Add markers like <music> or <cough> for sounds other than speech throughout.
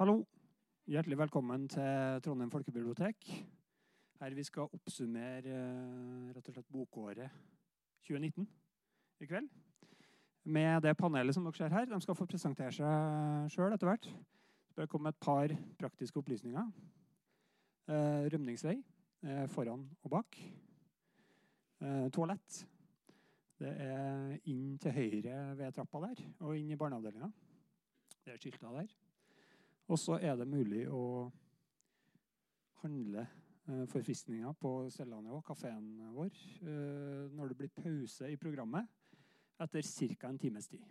Hallo. Hjertelig velkommen til Trondheim folkebibliotek. Her vi skal oppsummere eh, rett og slett bokåret 2019 i kveld. Med det panelet som dere ser her. De skal få presentere seg sjøl etter hvert. Så bør komme med et par praktiske opplysninger. Eh, rømningsvei eh, foran og bak. Toalett. Det er inn til høyre ved trappa der, og inn i barneavdelinga. Det er skilta der. Og så er det mulig å handle eh, forfriskninger på cellene og kafeen vår eh, når det blir pause i programmet etter ca. en times tid.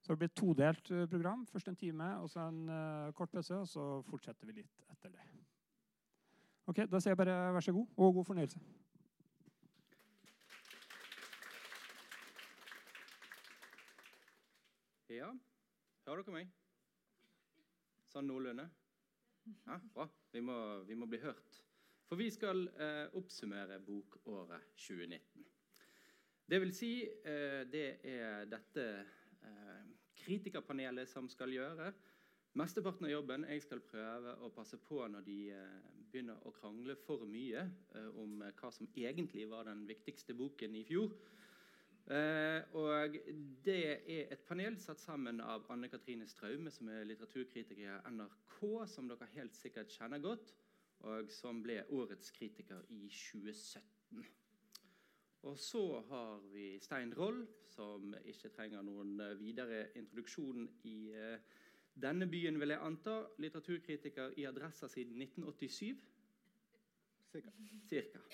Så det blir et todelt eh, program. Først en time, og så en kort pause. Og så fortsetter vi litt etter det. Ok, Da sier jeg bare vær så god, og god fornøyelse. Ja, hører dere meg? Sånn noenlunde? Ja, bra. Vi må, vi må bli hørt. For vi skal eh, oppsummere bokåret 2019. Det vil si, eh, det er dette eh, kritikerpanelet som skal gjøre. Mesteparten av jobben jeg skal prøve å passe på når de eh, begynner å krangle for mye eh, om eh, hva som egentlig var den viktigste boken i fjor. Eh, og Det er et panel satt sammen av Anne Katrine Straume, som er litteraturkritiker i NRK, som dere helt sikkert kjenner godt, og som ble årets kritiker i 2017. Og så har vi Stein Roll, som ikke trenger noen eh, videre introduksjon i eh, denne byen, vil jeg anta. Litteraturkritiker i Adressa siden 1987. Cirka. Cirka.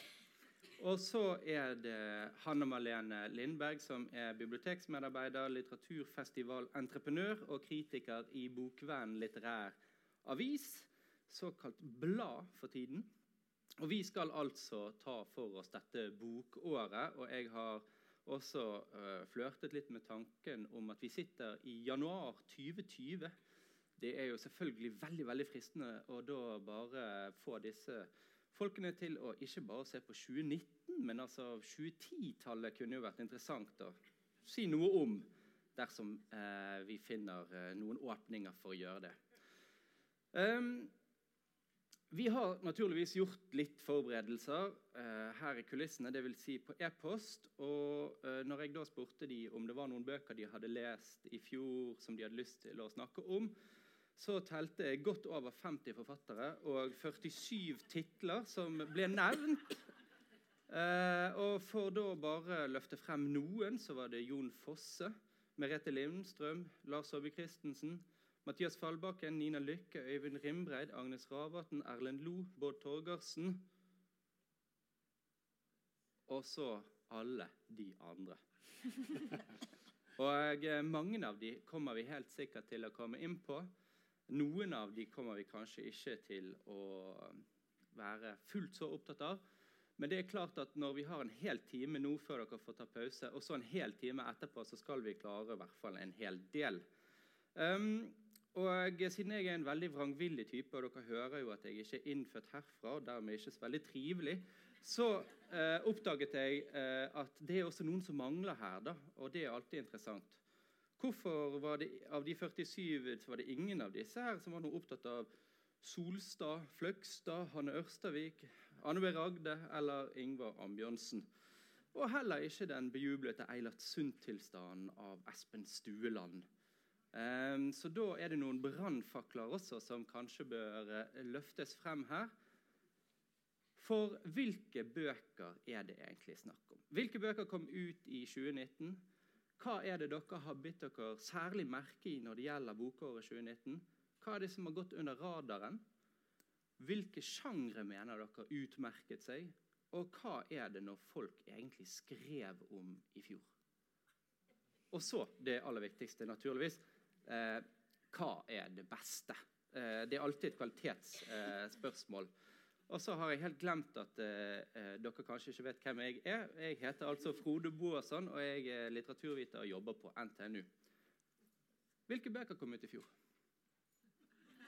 Og så er det Hanne Malene Lindberg, som er biblioteksmedarbeider, litteraturfestivalentreprenør og kritiker i Bokvenn litterær avis, såkalt blad for tiden. Og Vi skal altså ta for oss dette bokåret, og jeg har også uh, flørtet litt med tanken om at vi sitter i januar 2020. Det er jo selvfølgelig veldig veldig fristende å da bare få disse folkene til å ikke bare se på 2019, men altså 2010-tallet kunne jo vært interessant å si noe om dersom eh, vi finner eh, noen åpninger for å gjøre det. Um, vi har naturligvis gjort litt forberedelser eh, her i kulissene, dvs. Si på e-post. Og eh, når jeg da spurte de om det var noen bøker de hadde lest i fjor som de hadde lyst til å snakke om, så telte jeg godt over 50 forfattere og 47 titler som ble nevnt. Eh, og For da bare løfte frem noen, så var det Jon Fosse, Merete Lindstrøm, Lars Aabye Christensen, Mathias Fallbakken, Nina Lykke, Øyvind Rimbreid, Agnes Ravatn, Erlend Lo, Bård Torgersen Og så alle de andre. <laughs> Og eh, Mange av de kommer vi helt sikkert til å komme inn på. Noen av de kommer vi kanskje ikke til å være fullt så opptatt av. Men det er klart at når vi har en hel time nå før dere får ta pause, og så en hel time etterpå, så skal vi klare i hvert fall en hel del. Um, og Siden jeg er en veldig vrangvillig type, og dere hører jo at jeg ikke er innfødt herfra, og dermed ikke så veldig trivelig, så uh, oppdaget jeg uh, at det er også noen som mangler her. da, Og det er alltid interessant. Hvorfor var det av de 47 så var det ingen av disse her som var noe opptatt av Solstad, Fløgstad, Hanne Ørstavik, Anne B. Ragde eller Ingvar Ambjørnsen? Og heller ikke den bejublete Eilert Sundt-tilstanden av Espen Stueland. Um, så da er det noen brannfakler også som kanskje bør uh, løftes frem her. For hvilke bøker er det egentlig snakk om? Hvilke bøker kom ut i 2019? Hva er det dere har bitt dere særlig merke i når det gjelder bokåret 2019? Hva er det som har gått under radaren? Hvilke sjangre mener dere utmerket seg? Og hva er det når folk egentlig skrev om i fjor? Og så det aller viktigste, naturligvis. Eh, hva er det beste? Eh, det er alltid et kvalitetsspørsmål. Eh, og så har jeg helt glemt at eh, eh, dere kanskje ikke vet hvem jeg er. Jeg heter altså Frode Boasson, og jeg er litteraturviter og jobber på NTNU. Hvilke bøker kom ut i fjor?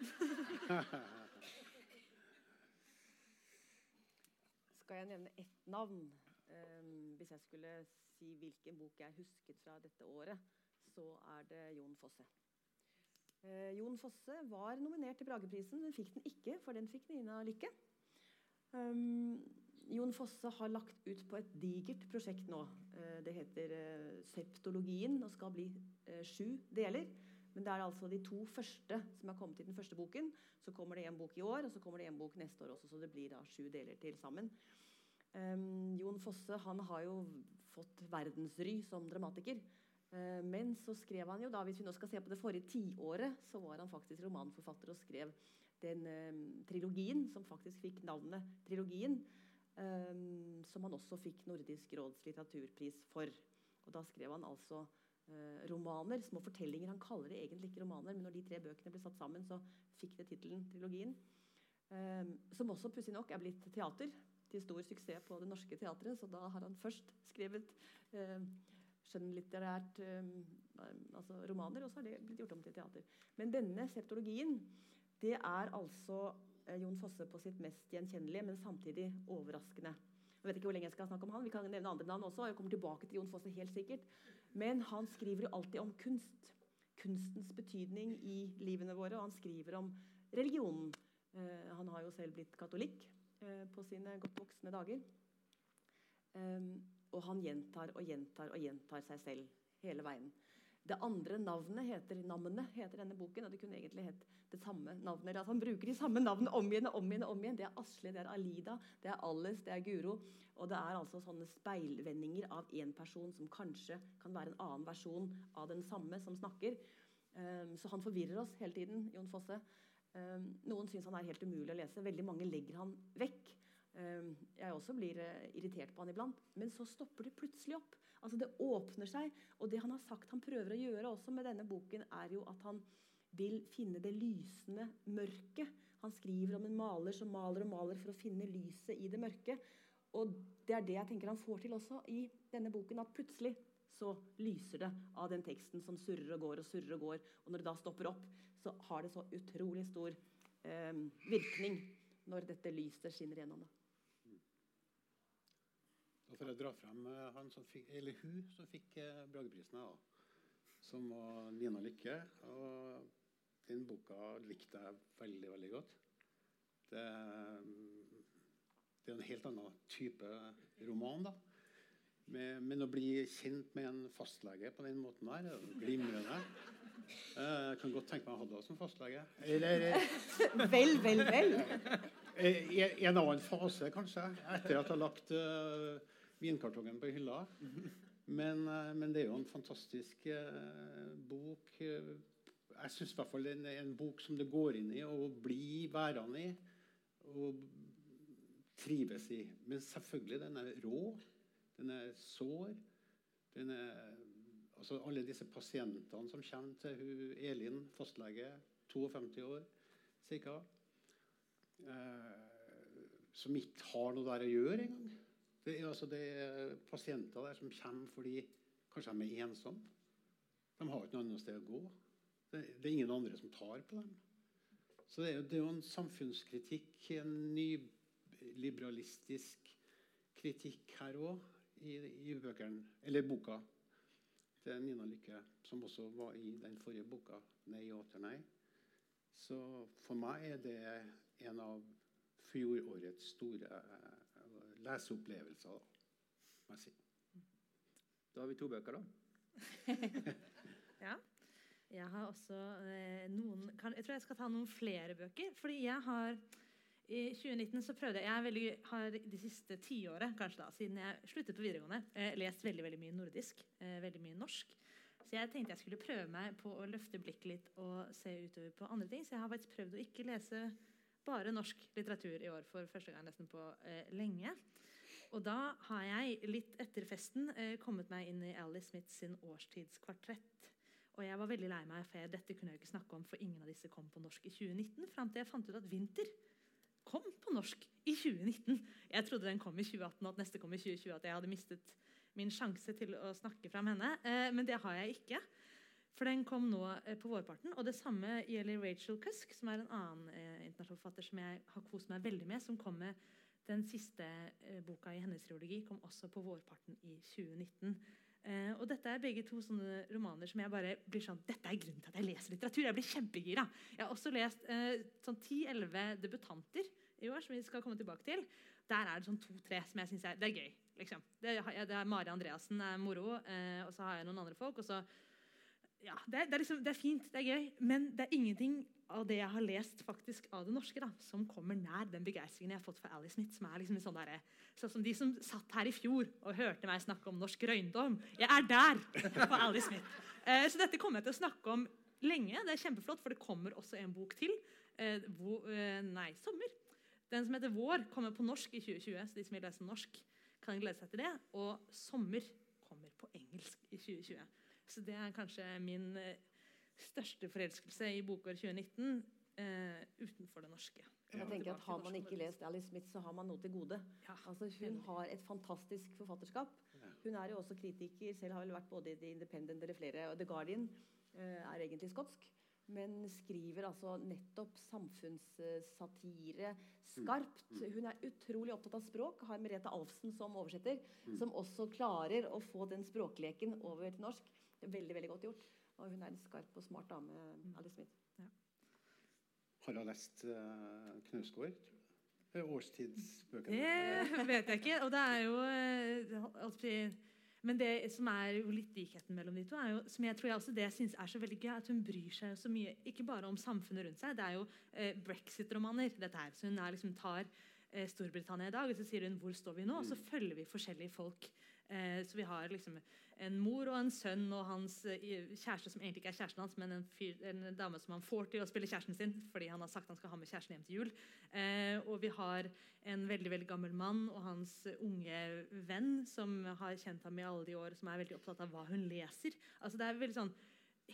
<laughs> Skal jeg nevne ett navn? Um, hvis jeg skulle si hvilken bok jeg husket fra dette året, så er det Jon Fosse. Uh, Jon Fosse var nominert til Brageprisen, men fikk den ikke, for den fikk Nina Lykke. Um, Jon Fosse har lagt ut på et digert prosjekt nå. Eh, det heter eh, Septologien og skal bli eh, sju deler. Men det er altså de to første som er kommet i den første boken. Så kommer det en bok i år, og så kommer det en bok neste år også. Så det blir da sju deler til sammen. Um, Jon Fosse han har jo fått verdensry som dramatiker. Uh, men så skrev han jo da, hvis vi nå skal se på det forrige tiåret, så var han faktisk romanforfatter og skrev den um, trilogien som faktisk fikk navnet Trilogien. Um, som han også fikk Nordisk råds litteraturpris for. Og da skrev han altså uh, romaner, små fortellinger. Han kaller det egentlig ikke romaner, men når de tre bøkene ble satt sammen, så fikk det tittelen Trilogien. Um, som også pussig nok er blitt teater til stor suksess på Det Norske Teatret. Så da har han først skrevet uh, skjønnlitterært uh, altså romaner, og så har det blitt gjort om til teater. Men denne septologien, det er altså uh, Jon Fosse på sitt mest gjenkjennelige, men samtidig overraskende. Jeg vet ikke hvor lenge jeg skal snakke om han. Vi kan nevne andre navn også. Jeg kommer tilbake til Jon Fosse helt sikkert. Men han skriver jo alltid om kunst. Kunstens betydning i livene våre. Og han skriver om religionen. Eh, han har jo selv blitt katolikk eh, på sine godt voksne dager. Um, og han gjentar og gjentar og gjentar seg selv hele veien. Det andre navnet heter Namnet heter denne boken, og det kunne egentlig hett det samme navnet. Altså han bruker de samme navnene om igjen og om igjen. om igjen. Det er Asle, det er Alida, det er Alice, det er Guro. Og det er altså sånne speilvendinger av én person som kanskje kan være en annen versjon av den samme som snakker. Um, så han forvirrer oss hele tiden, Jon Fosse. Um, noen syns han er helt umulig å lese. Veldig mange legger han vekk. Um, jeg også blir uh, irritert på han iblant. Men så stopper det plutselig opp. Altså Det åpner seg. Og det han har sagt han prøver å gjøre også med denne boken, er jo at han vil finne det lysende mørket. Han skriver om en maler som maler og maler for å finne lyset i det mørke. Og det er det jeg tenker han får til også i denne boken. At plutselig så lyser det av den teksten som surrer og går og surrer og går. Og når det da stopper opp, så har det så utrolig stor eh, virkning når dette lyset skinner gjennom. det. Da får jeg dra frem eh, han som fikk, eller hun som fikk eh, Brageprisen, da, som var Nina Lykke. Og den boka likte jeg veldig, veldig godt. Det, det er en helt annen type roman. da. Med, men å bli kjent med en fastlege på den måten der, er glimrende. Eh, Jeg kan godt tenke meg å ha deg som fastlege. Eller <laughs> Vel, vel, vel. i en annen fase, kanskje, etter at jeg har lagt eh, vinkartongen på hylla. Men, eh, men det er jo en fantastisk eh, bok. Jeg syns i hvert fall det er en bok som det går inn i og blir værende i. Og trives i. Men selvfølgelig, den er rå. Den er sår. Den er, altså alle disse pasientene som kommer til hun, Elin, fastlege, 52 år ca. Eh, som ikke har noe der å gjøre engang. Det er, altså, det er pasienter der som kommer fordi kanskje de er ensomme. De har ikke noe annet sted å gå. Det, det er ingen andre som tar på dem. Så det er, jo- det er jo en samfunnskritikk, en nyliberalistisk kritikk her òg, i, i bøkene, eller boka til Nina Lykke, som også var i den forrige boka, 'Nei atter nei'. Så for meg er det en av fjorårets store eh, leseopplevelser, må jeg. Da har vi to bøker, da. <laughs> Ja. Jeg har også eh, noen kan, Jeg tror jeg skal ta noen flere bøker. Fordi jeg har I 2019 så prøvde jeg Jeg veldig, har de siste tiåret, kanskje da, siden jeg sluttet på videregående, eh, lest veldig veldig mye nordisk. Eh, veldig mye norsk. Så jeg tenkte jeg skulle prøve meg på å løfte blikket litt og se utover på andre ting. Så jeg har faktisk prøvd å ikke lese bare norsk litteratur i år for første gang nesten på eh, lenge. Og da har jeg litt etter festen eh, kommet meg inn i Alice Smith sin årstidskvartett. Og jeg var veldig lei meg, for dette kunne jeg ikke snakke om, for ingen av disse kom på norsk i 2019. Fram til jeg fant ut at Vinter kom på norsk i 2019. Jeg trodde den kom i 2018, og at neste kom i 2020. At jeg hadde mistet min sjanse til å snakke fram henne. Eh, men det har jeg ikke. For den kom nå eh, på vårparten. Og det samme gjelder Rachel Cusk, som er en annen eh, internasjonal forfatter som jeg har kost meg veldig med. Som kom med den siste eh, boka i hennes triologi, kom også på vårparten i 2019. Eh, og dette er begge to sånne romaner som jeg bare blir sånn Dette er grunnen til at jeg leser litteratur. Jeg blir kjempegira. Jeg har også lest eh, sånn 10-11 debutanter i år, som vi skal komme tilbake til. Der er det sånn to-tre som jeg syns er, er gøy. liksom. Det, det er Mari Andreassen er moro, eh, og så har jeg noen andre folk. og så ja, det, det, er liksom, det er fint, det er gøy, men det er ingenting av det jeg har lest faktisk av det norske, da, som kommer nær den begeistringen jeg har fått for Ally Smith. som er liksom en sånn der, Sånn som de som satt her i fjor og hørte meg snakke om norsk røyndom. Jeg er der på Ally Smith. Eh, så dette kommer jeg til å snakke om lenge. Det er kjempeflott, for det kommer også en bok til. Eh, hvor, eh, nei, sommer. Den som heter Vår, kommer på norsk i 2020. så de som vil lese norsk, kan glede seg til det. Og Sommer kommer på engelsk i 2020. Så det er kanskje min eh, største forelskelse i bokår 2019 eh, utenfor det norske. Ja. jeg tenker at Har man ikke lest Alice Smith, så har man noe til gode. Ja, Altså, hun har et fantastisk forfatterskap. Hun er jo også kritiker. Selv har vel vært både i The Independent eller flere. og The Guardian eh, er egentlig skotsk. Men skriver altså nettopp samfunnssatire skarpt. Hun er utrolig opptatt av språk. Har Merete Alfsen som oversetter, som også klarer å få den språkleken over til norsk. Det veldig, veldig godt gjort. Og hun er en skarp og smart dame, Alice Smith. Har hun lest uh, Knausgård? Eh, Årstidsbøkene? Det vet jeg ikke. Og det er jo eh, alltid Men det som er jo litt likheten mellom de to, er jo, som jeg tror jeg også det jeg synes er så veldig gøy, at hun bryr seg så mye ikke bare om samfunnet rundt seg. Det er jo eh, brexit-romaner. dette her, så Hun er liksom tar eh, Storbritannia i dag, og så sier hun 'Hvor står vi nå?' Og så følger vi forskjellige folk. Eh, så vi har liksom en mor og en sønn og hans eh, kjæreste, som egentlig ikke er kjæresten hans, men en, fyr, en dame som han får til å spille kjæresten sin fordi han har sagt han skal ha med kjæresten hjem til jul. Eh, og vi har en veldig veldig gammel mann og hans unge venn som har kjent ham i alle de år, som er veldig opptatt av hva hun leser. Altså det er veldig sånn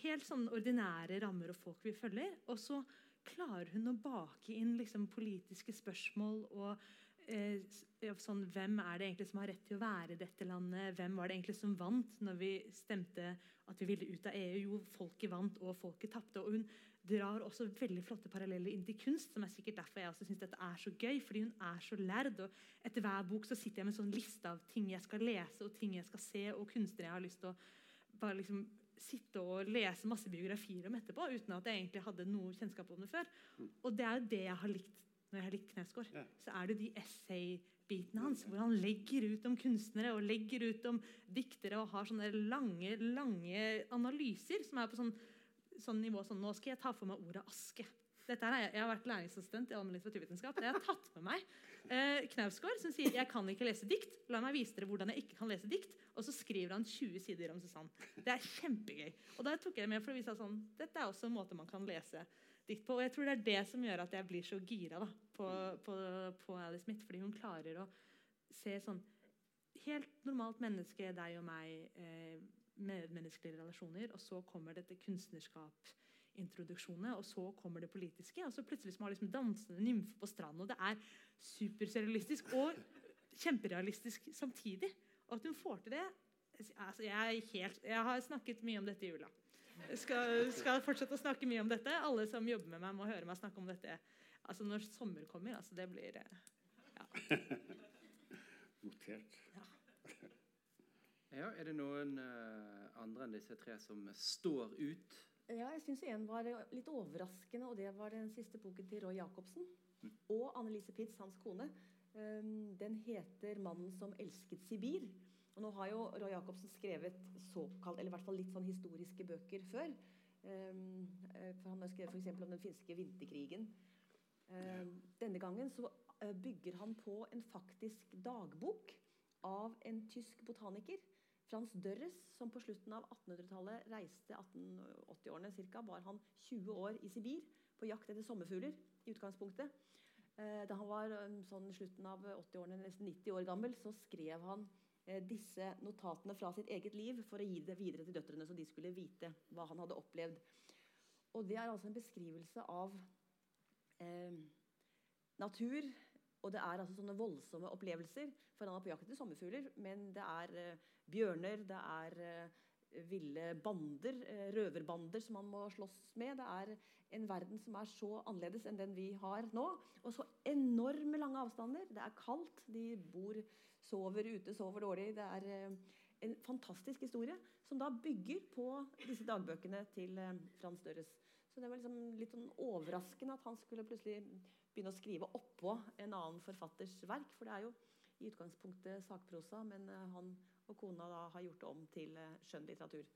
helt sånn ordinære rammer og folk vi følger. Og så klarer hun å bake inn liksom politiske spørsmål og sånn, Hvem er det egentlig som har rett til å være i dette landet? Hvem var det egentlig som vant når vi stemte at vi ville ut av EU? Jo, folket vant, og folket tapte. Og hun drar også veldig flotte paralleller inn til kunst, som er sikkert derfor jeg også synes dette er så gøy. fordi hun er så lærd. og Etter hver bok så sitter jeg med en sånn liste av ting jeg skal lese, og ting jeg skal se, og kunstnere jeg har lyst til å bare liksom sitte og lese masse biografier om etterpå, uten at jeg egentlig hadde noe kjennskap om det før. Og det er jo det jeg har likt når jeg har likt Knausgård. Ja. Så er det de essay-bitene hans, hvor han legger ut om kunstnere og legger ut om diktere og har sånne lange, lange analyser som er på sånn, sånn nivå sånn Nå skal jeg ta for meg ordet aske. Dette her er, jeg har vært læringsassistent i allmenn litteraturvitenskap. Det har jeg tatt med meg. Eh, Knausgård som sier 'jeg kan ikke lese dikt'. La meg vise dere hvordan jeg ikke kan lese dikt. Og så skriver han 20 sider om Susanne. Det er kjempegøy. Og da tok jeg det med for å vise at sånn, dette er også en måte man kan lese dikt på. Og jeg tror det er det som gjør at jeg blir så gira da, på, på, på Alice Smith. Fordi hun klarer å se sånn helt normalt menneske, deg og meg, eh, medmenneskelige relasjoner, og så kommer dette kunstnerskap-introduksjoner, og så kommer det politiske, og så plutselig som har liksom dansende nymfer på stranden, og det er superserialistisk og kjemperealistisk samtidig. Og at hun får til det altså jeg, er helt, jeg har snakket mye om dette i jula. Skal, skal fortsette å snakke mye om dette. Alle som jobber med meg, må høre meg snakke om dette altså når sommer kommer. altså Det blir ja. <laughs> Notert. Ja, er det noen uh, andre enn disse tre som står ut? Ja, jeg syns en var litt overraskende, og det var den siste boken til Roy Jacobsen. Og Annelise Pitz, hans kone. Um, Den heter 'Mannen som elsket Sibir'. Og nå har jo Roy Jacobsen skrevet såkalt, eller i hvert fall litt sånn historiske bøker før. Um, eh, for han har skrevet f.eks. om den finske vinterkrigen. Um, denne gangen så eh, bygger han på en faktisk dagbok av en tysk botaniker. Frans Dørres, som på slutten av 1800-tallet reiste 1880-årene cirka, var han 20 år i Sibir på jakt etter sommerfugler i utgangspunktet. Eh, Da han var sånn slutten av 80-årene, nesten 90 år gammel, så skrev han eh, disse notatene fra sitt eget liv for å gi det videre til døtrene, så de skulle vite hva han hadde opplevd. Og det er altså en beskrivelse av eh, natur, og det er altså sånne voldsomme opplevelser. For han er på jakt etter sommerfugler, men det er eh, bjørner, det er eh, ville bander, eh, røverbander som han må slåss med. Det er en verden som er så annerledes enn den vi har nå. Og så enorme lange avstander. Det er kaldt, de bor, sover ute, sover dårlig. Det er eh, en fantastisk historie som da bygger på disse dagbøkene til eh, Frans Dørres. Så det var liksom litt sånn overraskende at han skulle plutselig begynne å skrive oppå en annen forfatters verk. For det er jo i utgangspunktet sakprosa, men eh, han og kona da har gjort det om til skjønn skjønnlitteratur.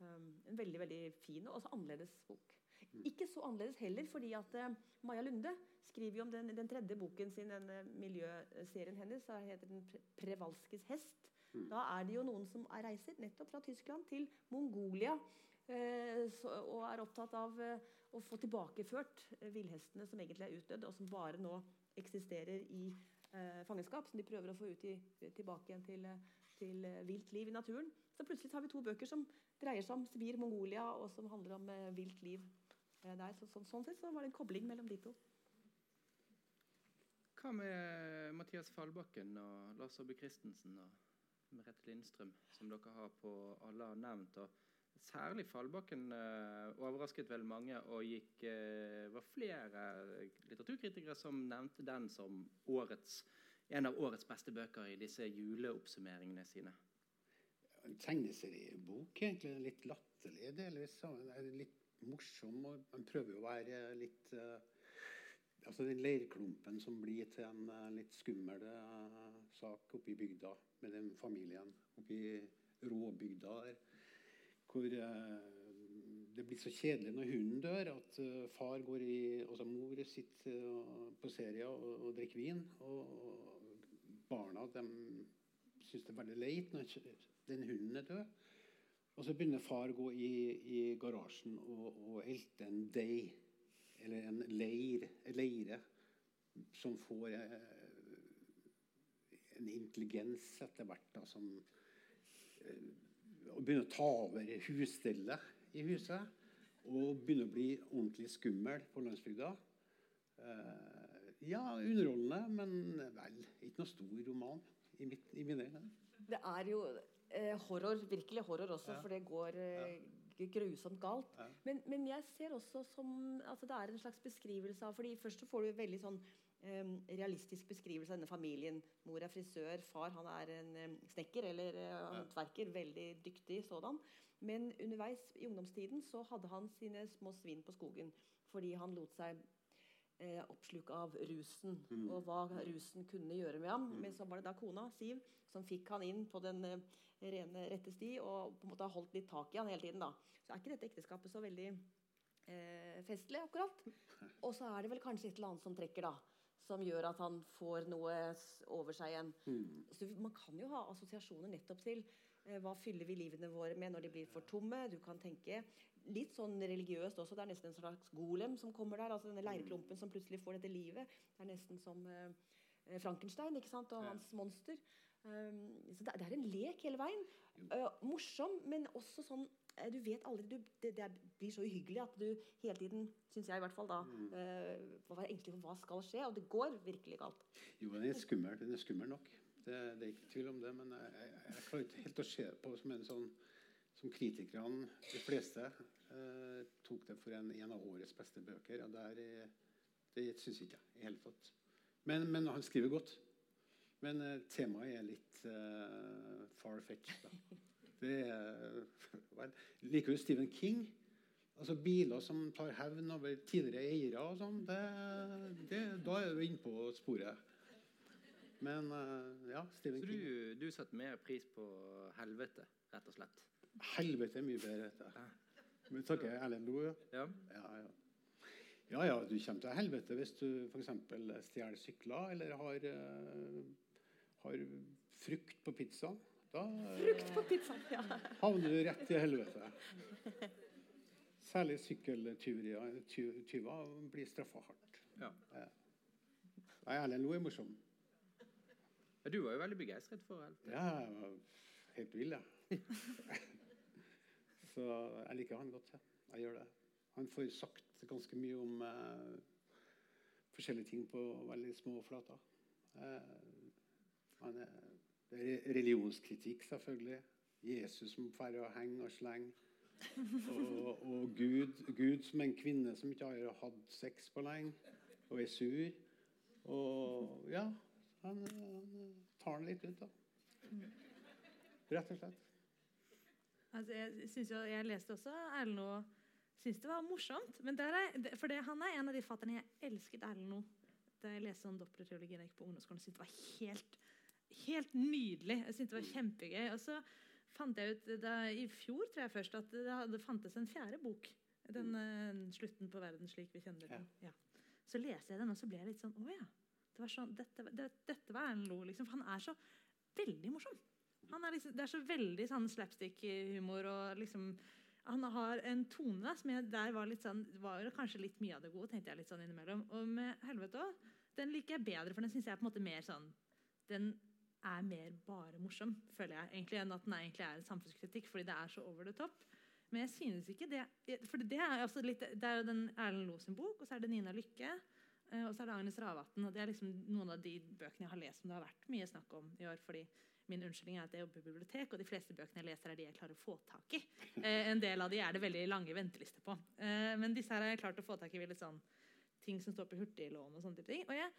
Um, en veldig veldig fin og også annerledes bok. Ikke så annerledes heller, fordi at uh, Maja Lunde skriver jo om den, den tredje boken sin, den uh, miljøserien hennes. som heter den Pre Prevalskes hest. Mm. Da er det jo noen som er reiser nettopp fra Tyskland til Mongolia. Så, og er opptatt av å få tilbakeført villhestene som egentlig er utdødd, og som bare nå eksisterer i fangenskap. Som de prøver å få ut i, tilbake igjen til, til vilt liv i naturen. Så plutselig har vi to bøker som dreier seg om Sibir, Mongolia, og som handler om eh, vilt liv eh, der. Så, så, sånn sett så var det en kobling mellom de to. Hva med Mathias Fallbakken og Lars Aabye Christensen og Merete Lindstrøm, som dere har på alle har nevnt? og Særlig Fallbakken uh, overrasket vel mange, og gikk, uh, var flere litteraturkritikere som nevnte den som årets, en av årets beste bøker i disse juleoppsummeringene sine. En tegneseriebok, egentlig. Litt latterlig delvis. Litt morsom. og Man prøver å være litt uh, altså Den leirklumpen som blir til en litt skummel sak oppe i bygda med den familien. Oppe i råbygda der. Hvor det blir så kjedelig når hunden dør, at far går i Altså mor sitter på serie og, og drikker vin. Og barna de syns det er veldig leit når den hunden er død. Og så begynner far å gå i, i garasjen og, og elte en deig, eller en leir, leire, som får eh, en intelligens etter hvert. Da, som Og begynner å ta over husstellet i huset. Og begynner å bli ordentlig skummel på landsbygda. Eh, ja, underholdende, men vel ikke noe stor roman i, mitt, i mine øyne. Det er jo eh, horror, virkelig horror også, Ja. for det går eh, grusomt galt. Ja. Men, men jeg ser også som altså Det er en slags beskrivelse av fordi Først så får du veldig sånn realistisk beskrivelse av denne familien. Mor er frisør, far han er en eh, snekker eller eh, håndverker. Veldig dyktig sådan. Men underveis i ungdomstiden så hadde han sine små svinn på skogen fordi han lot seg eh, oppsluke av rusen, Mm. og hva rusen kunne gjøre med ham. Men så var det da kona, Siv, som fikk han inn på den eh, rene, rette sti og på en måte har holdt litt tak i han hele tiden. da. Så er ikke dette ekteskapet så veldig eh, festlig, akkurat. <laughs> Og så er det vel kanskje et eller annet som trekker, da. Som gjør at han får noe over seg igjen. Mm. Så man kan jo ha assosiasjoner nettopp til eh, hva fyller vi livene våre med når de blir for tomme. Du kan tenke litt sånn religiøst også. Det er nesten en slags golem som kommer der. altså Denne leirklumpen som plutselig får dette livet. Det er nesten som eh, Frankenstein ikke sant? og hans monster. Um, så det, det er en lek hele veien. Uh, morsom, men også sånn eh, Du vet aldri du, det, det blir så uhyggelig at du hele tiden, syns jeg i hvert fall, da Mm. uh, var engstelig for hva skal skje. Og det går virkelig galt. Jo, den er skummel. Den er skummel nok. Det, det er ikke tvil om det. Men jeg, jeg, jeg klarer ikke helt å se på som en sånn som kritikerne, de fleste, eh, tok det for en, en av årets beste bøker. Og der, eh, det syns ikke jeg i hele tatt. Men, men han skriver godt. Men eh, temaet er litt uh, far-fetched. <laughs> da. <laughs> Det er Liker du Stephen King? Altså Biler som tar hevn over tidligere eiere og sånn. Det, det, da er du inne på sporet. Men ja, ja, Så Stephen King. du, du setter mer pris på helvete, rett og slett? Helvete er mye bedre, Dette. det. Men takker Erlend Lo, Ja. Ja, ja. Ja, ja, du kommer til helvete hvis du f.eks. stjeler sykler eller har, eh, har frukt på pizzaen. Da eh, Frukt på pizzaen! Ja. havner du rett i helvete. Særlig sykkeltyver blir straffa hardt. Ja. Nei, Erlend lo er morsom. Ja, Du var jo veldig begeistret for alt. Ja, jeg var helt vill, jeg. <laughs> Så jeg liker han godt. Ja. Jeg gjør det. Han får sagt ganske mye om eh, forskjellige ting på veldig små flater. Eh, han er, det er religionskritikk, selvfølgelig. Jesus som drar og henger og slenger. Og, og Gud, Gud som en kvinne som ikke har hatt sex på lenge, og er sur. Og ja, han, han tar den litt ut, da. Rett og slett. Altså, jeg, synes jo, jeg leste også Erlend Loe. syntes det var morsomt. Er, for det, han er en av de fatterne jeg elsket Erlend Loe. Da jeg leste sånn gikk på ungdomsskolen, syntes det var helt, helt nydelig. Jeg syntes det var kjempegøy. Og så fant jeg ut da, i fjor tror jeg først at det hadde fantes en fjerde bok. Den uh, 'Slutten på verden slik vi kjenner den'. Ja. Så leser jeg den, og så ble jeg litt sånn Å ja. Det var sånn, dette, det, dette var Erlend Loe, liksom. For han er så veldig morsom. Han er liksom, det er så veldig sånn slapstick-humor og liksom han har en tone da, som jeg, der var litt sånn, var kanskje litt mye av det gode. tenkte jeg litt sånn innimellom. Og med helvete òg. den liker jeg bedre, for den synes jeg er på en måte mer sånn Den er mer bare morsom, føler jeg, egentlig, enn at den egentlig er en samfunnskritikk, fordi det er så over the top. Men jeg synes ikke det For det er, også litt, det er jo den Erlend Loe sin bok, og så er det Nina Lykke. eh, Og så er det Agnes Ravatn. og Det er liksom noen av de bøkene jeg har lest som det har vært mye snakk om i år. fordi Min unnskyldning er at jeg jobber i bibliotek, og de fleste bøkene jeg leser, er de jeg klarer å få tak i. <laughs> Eh, en del av de er det veldig lange ventelister på. Eh, men disse her har jeg klart å få tak i ved litt sånn ting som står på hurtiglån og sånne type ting. Og jeg,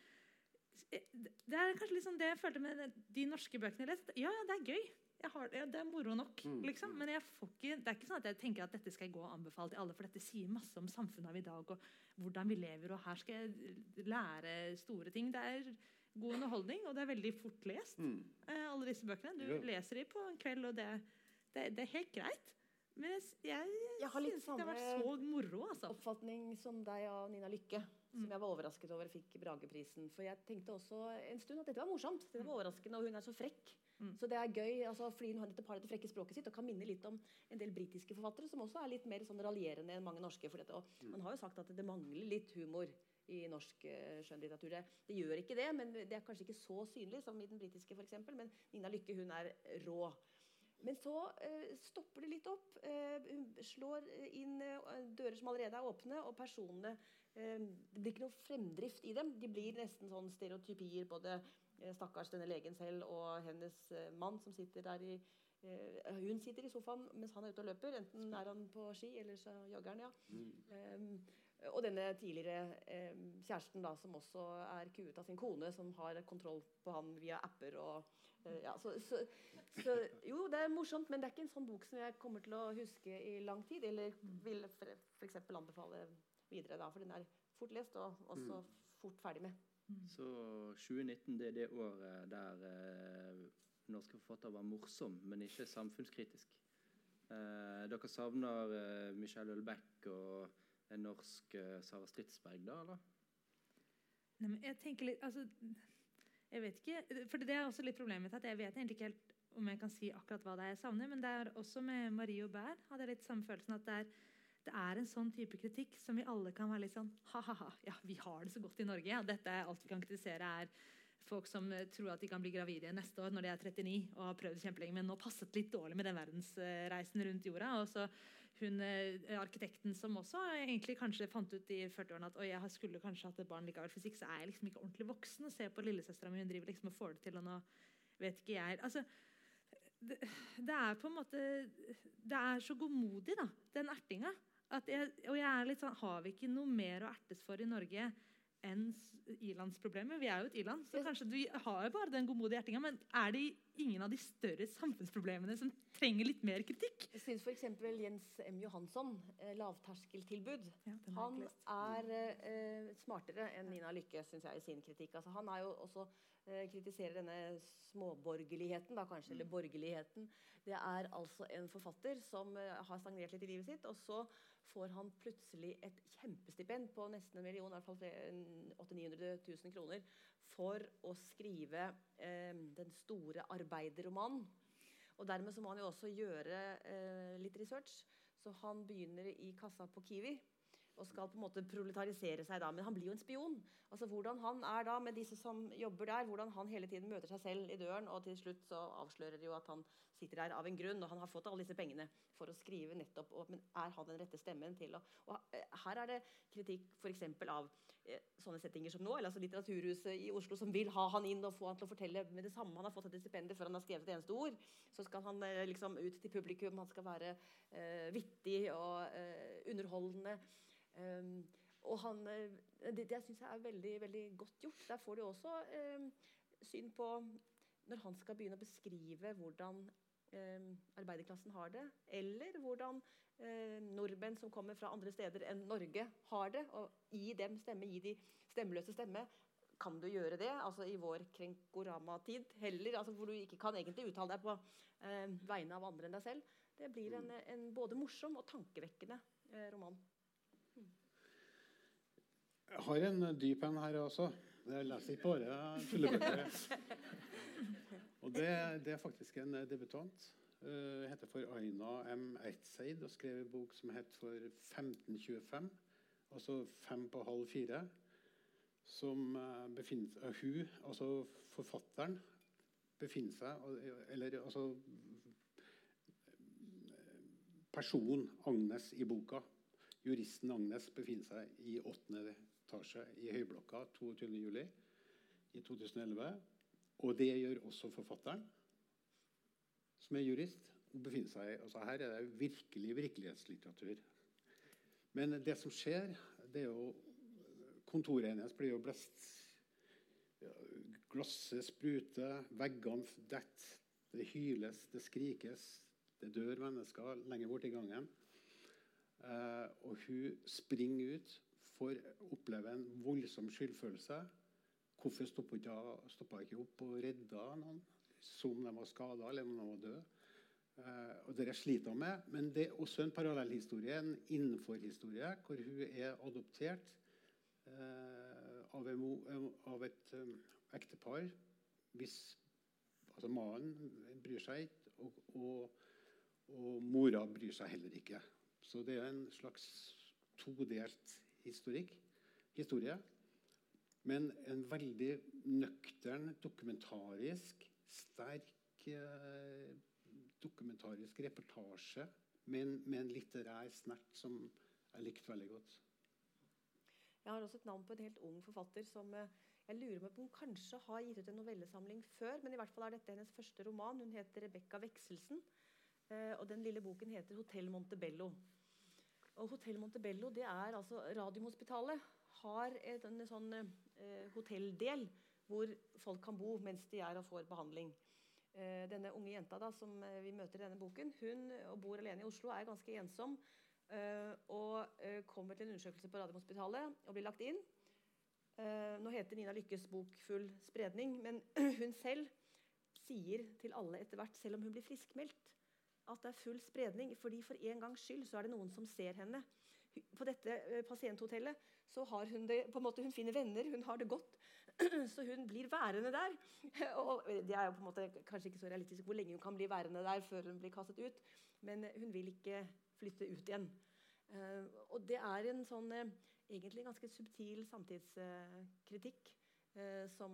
det er kanskje liksom det jeg følte med de norske bøkene jeg leste. Ja, ja, det er gøy. Jeg har, ja, det er moro nok, liksom. Men jeg får ikke, det er ikke sånn at jeg tenker at dette skal jeg gå og anbefale til alle, for dette sier masse om samfunnet av i dag og hvordan vi lever, og her skal jeg lære store ting. Det er god underholdning, og det er veldig fort lest, eh, alle disse bøkene. Du Ja. leser de på en kveld, og det, det, det er helt greit. Men jeg, jeg, Jeg har litt synes det har vært samme så moro, altså. oppfatning som deg av Nina Lykke. Som jeg var overrasket over fikk Brageprisen. For jeg tenkte også en stund at dette var morsomt. Det var overraskende, Og hun er så frekk. Mm. Så det er gøy, altså, fordi hun har dette, par, dette frekke språket sitt og kan minne litt om en del britiske forfattere som også er litt mer sånn raljerende enn mange norske. For dette. Og man har jo sagt at det mangler litt humor i norsk uh, skjønnlitteratur. Det, det gjør ikke det, men det er kanskje ikke så synlig som i den britiske f.eks. Men Nina Lykke hun er rå. Men så eh, stopper det litt opp. Eh, hun slår inn eh, dører som allerede er åpne, og personene eh, Det blir ikke noe fremdrift i dem. De blir nesten sånn stereotypier. Både eh, stakkars denne legen selv og hennes eh, mann som sitter der i eh, Hun sitter i sofaen mens han er ute og løper. Enten er han på ski, eller så jogger han, ja. Um, og denne tidligere um, kjæresten da, som også er kuet av sin kone, som har kontroll på han via apper. og uh, ja, så, så, så jo, det er morsomt, men det er ikke en sånn bok som jeg kommer til å huske i lang tid. Eller vil f.eks. anbefale videre, da, for den er fort lest og også fort ferdig med. Så 2019 det er det året der eh, norske forfattere var morsom, men ikke samfunnskritisk. Eh, dere savner eh, Michelle Ølbeck og en norsk eh, Sara Stridsberg, da? eller? Nei, men jeg tenker litt altså, Jeg vet ikke For det er også litt problemet mitt at jeg vet egentlig ikke helt om jeg kan si akkurat hva det er jeg savner. Men det er også med Marie Aubert hadde jeg litt samme følelsen at det er, det er en sånn type kritikk som vi alle kan være litt sånn ha-ha-ha, ja, vi har det så godt i Norge. og dette er alt vi kan kritisere, er folk som eh, tror at de kan bli gravide neste år når de er 39 og har prøvd kjempelenge, men nå passet litt dårlig med den verdensreisen rundt jorda. og så hun eh, arkitekten som også egentlig kanskje fant ut i 40-årene at «Oi, jeg skulle kanskje hatt et barn likevel, for hvis så er jeg liksom ikke ordentlig voksen. og ser på lillesøstera mi, hun driver liksom og får det til, og nå vet ikke jeg altså, det, det er på en måte Det er så godmodig, da, den ertinga. Jeg, og jeg er litt sånn Har vi ikke noe mer å ertes for i Norge enn ilandsproblemer? Vi er jo et iland, så kanskje du har jo bare den godmodige ertinga. Men er det ingen av de større samfunnsproblemene som trenger litt mer kritikk? Jeg syns f.eks. Jens M. Johansson, eh, lavterskeltilbud, Ja, han er eh, smartere enn Nina Lykke, syns jeg, i sin kritikk. Altså, han er jo også eh, kritiserer denne småborgerligheten, da kanskje, eller borgerligheten. Det er altså en forfatter som eh, har stagnert litt i livet sitt, og så får han plutselig et kjempestipend på nesten en million, i hvert fall 800 000-900 000 kroner, for å skrive eh, den store arbeiderromanen. Og dermed så må han jo også gjøre eh, litt research. Så han begynner i kassa på Kiwi og skal på en måte proletarisere seg da. Men han blir jo en spion. Altså Hvordan han er da med disse som jobber der, hvordan han hele tiden møter seg selv i døren, og til slutt så avslører det jo at han sitter der av en grunn, og han har fått alle disse pengene for å skrive nettopp og, Men er han den rette stemmen til å Og og her er det kritikk f.eks. av eh, sånne settinger som nå, eller altså Litteraturhuset i Oslo som vil ha han inn og få han til å fortelle med det samme han har fått dette stipendet før han har skrevet et eneste ord. Så skal han eh, liksom ut til publikum, han skal være eh, vittig og eh, underholdende. Um, og han, eh, det, det syns jeg er veldig, veldig godt gjort. Der får du også eh, syn på Når han skal begynne å beskrive hvordan eh, arbeiderklassen har det, eller hvordan eh, nordmenn som kommer fra andre steder enn Norge, har det. Og gi dem stemme, gi de stemmeløse stemme. Kan du gjøre det altså i vår krenkorama-tid heller, altså hvor du ikke kan egentlig uttale deg på eh, vegne av andre enn deg selv? Det blir en, en både morsom og tankevekkende eh, roman. Jeg har en dyp en her også. Jeg leser ikke bare tullebøker. <laughs> Og det, det, er faktisk en debutant. Uh, heter for Aina M. Eidseid og skrev en bok som het for 1525. Altså fem på halv fire. Som uh, befinner uh, Hun, altså forfatteren, befinner seg Eller altså Personen Agnes i boka, juristen Agnes, befinner seg i åttende etasje i Høyblokka 22.07. i 2011. Og det gjør også forfatteren, som er jurist. befinner seg, altså Her er det virkelig virkelighetslitteratur. Men det som skjer, det er jo Kontoret hennes blir jo blest. Glasset spruter, veggene detter. Det hyles, det skrikes. Det dør mennesker lenger i gangen. Eh, og hun springer ut får oppleve en voldsom skyldfølelse. Hvorfor stoppa ikke, ikke opp og redda noen som de var skada eller om de var døde? Eh, og Det sliter med. Men det er også en parallellhistorie, en innenforhistorie, hvor hun er adoptert eh, av, en, av, et um, ektepar hvis altså mannen bryr seg ikke, og, og, og, mora bryr seg heller ikke. Så det er en slags todelt historikk, historie. Men en veldig nøktern, dokumentarisk, sterk eh, dokumentarisk reportasje med en, litterær snert som jeg likte veldig godt. Jeg har også et navn på en helt ung forfatter som eh, jeg lurer meg på om kanskje har gitt ut en novellesamling før. Men i hvert fall er dette hennes første roman. Hun heter Rebekka Vekselsen. Eh, og den lille boken heter 'Hotell Montebello'. Og Hotell Montebello det er altså Radiumhospitalet har et, en sånn eh, hotelldel hvor folk kan bo mens de er og får behandling. Eh, denne unge jenta da, som eh, vi møter i denne boken, hun og bor alene i Oslo, er ganske ensom. Eh, og eh, kommer til en undersøkelse på Radiumhospitalet og blir lagt inn. Eh, nå heter Nina Lykkes bok 'Full spredning', men <clears throat> hun selv sier til alle etter hvert, selv om hun blir friskmeldt, at det er full spredning. fordi For en gangs skyld så er det noen som ser henne. På dette eh, pasienthotellet så har hun det på en måte, hun finner venner, hun har det godt. <clears throat> Så hun blir værende der. <laughs> Og det er jo på en måte kanskje ikke så realistisk hvor lenge hun kan bli værende der før hun blir kastet ut. Men hun vil ikke flytte ut igjen. Eh, og det er en sånn eh, egentlig ganske subtil samtidskritikk som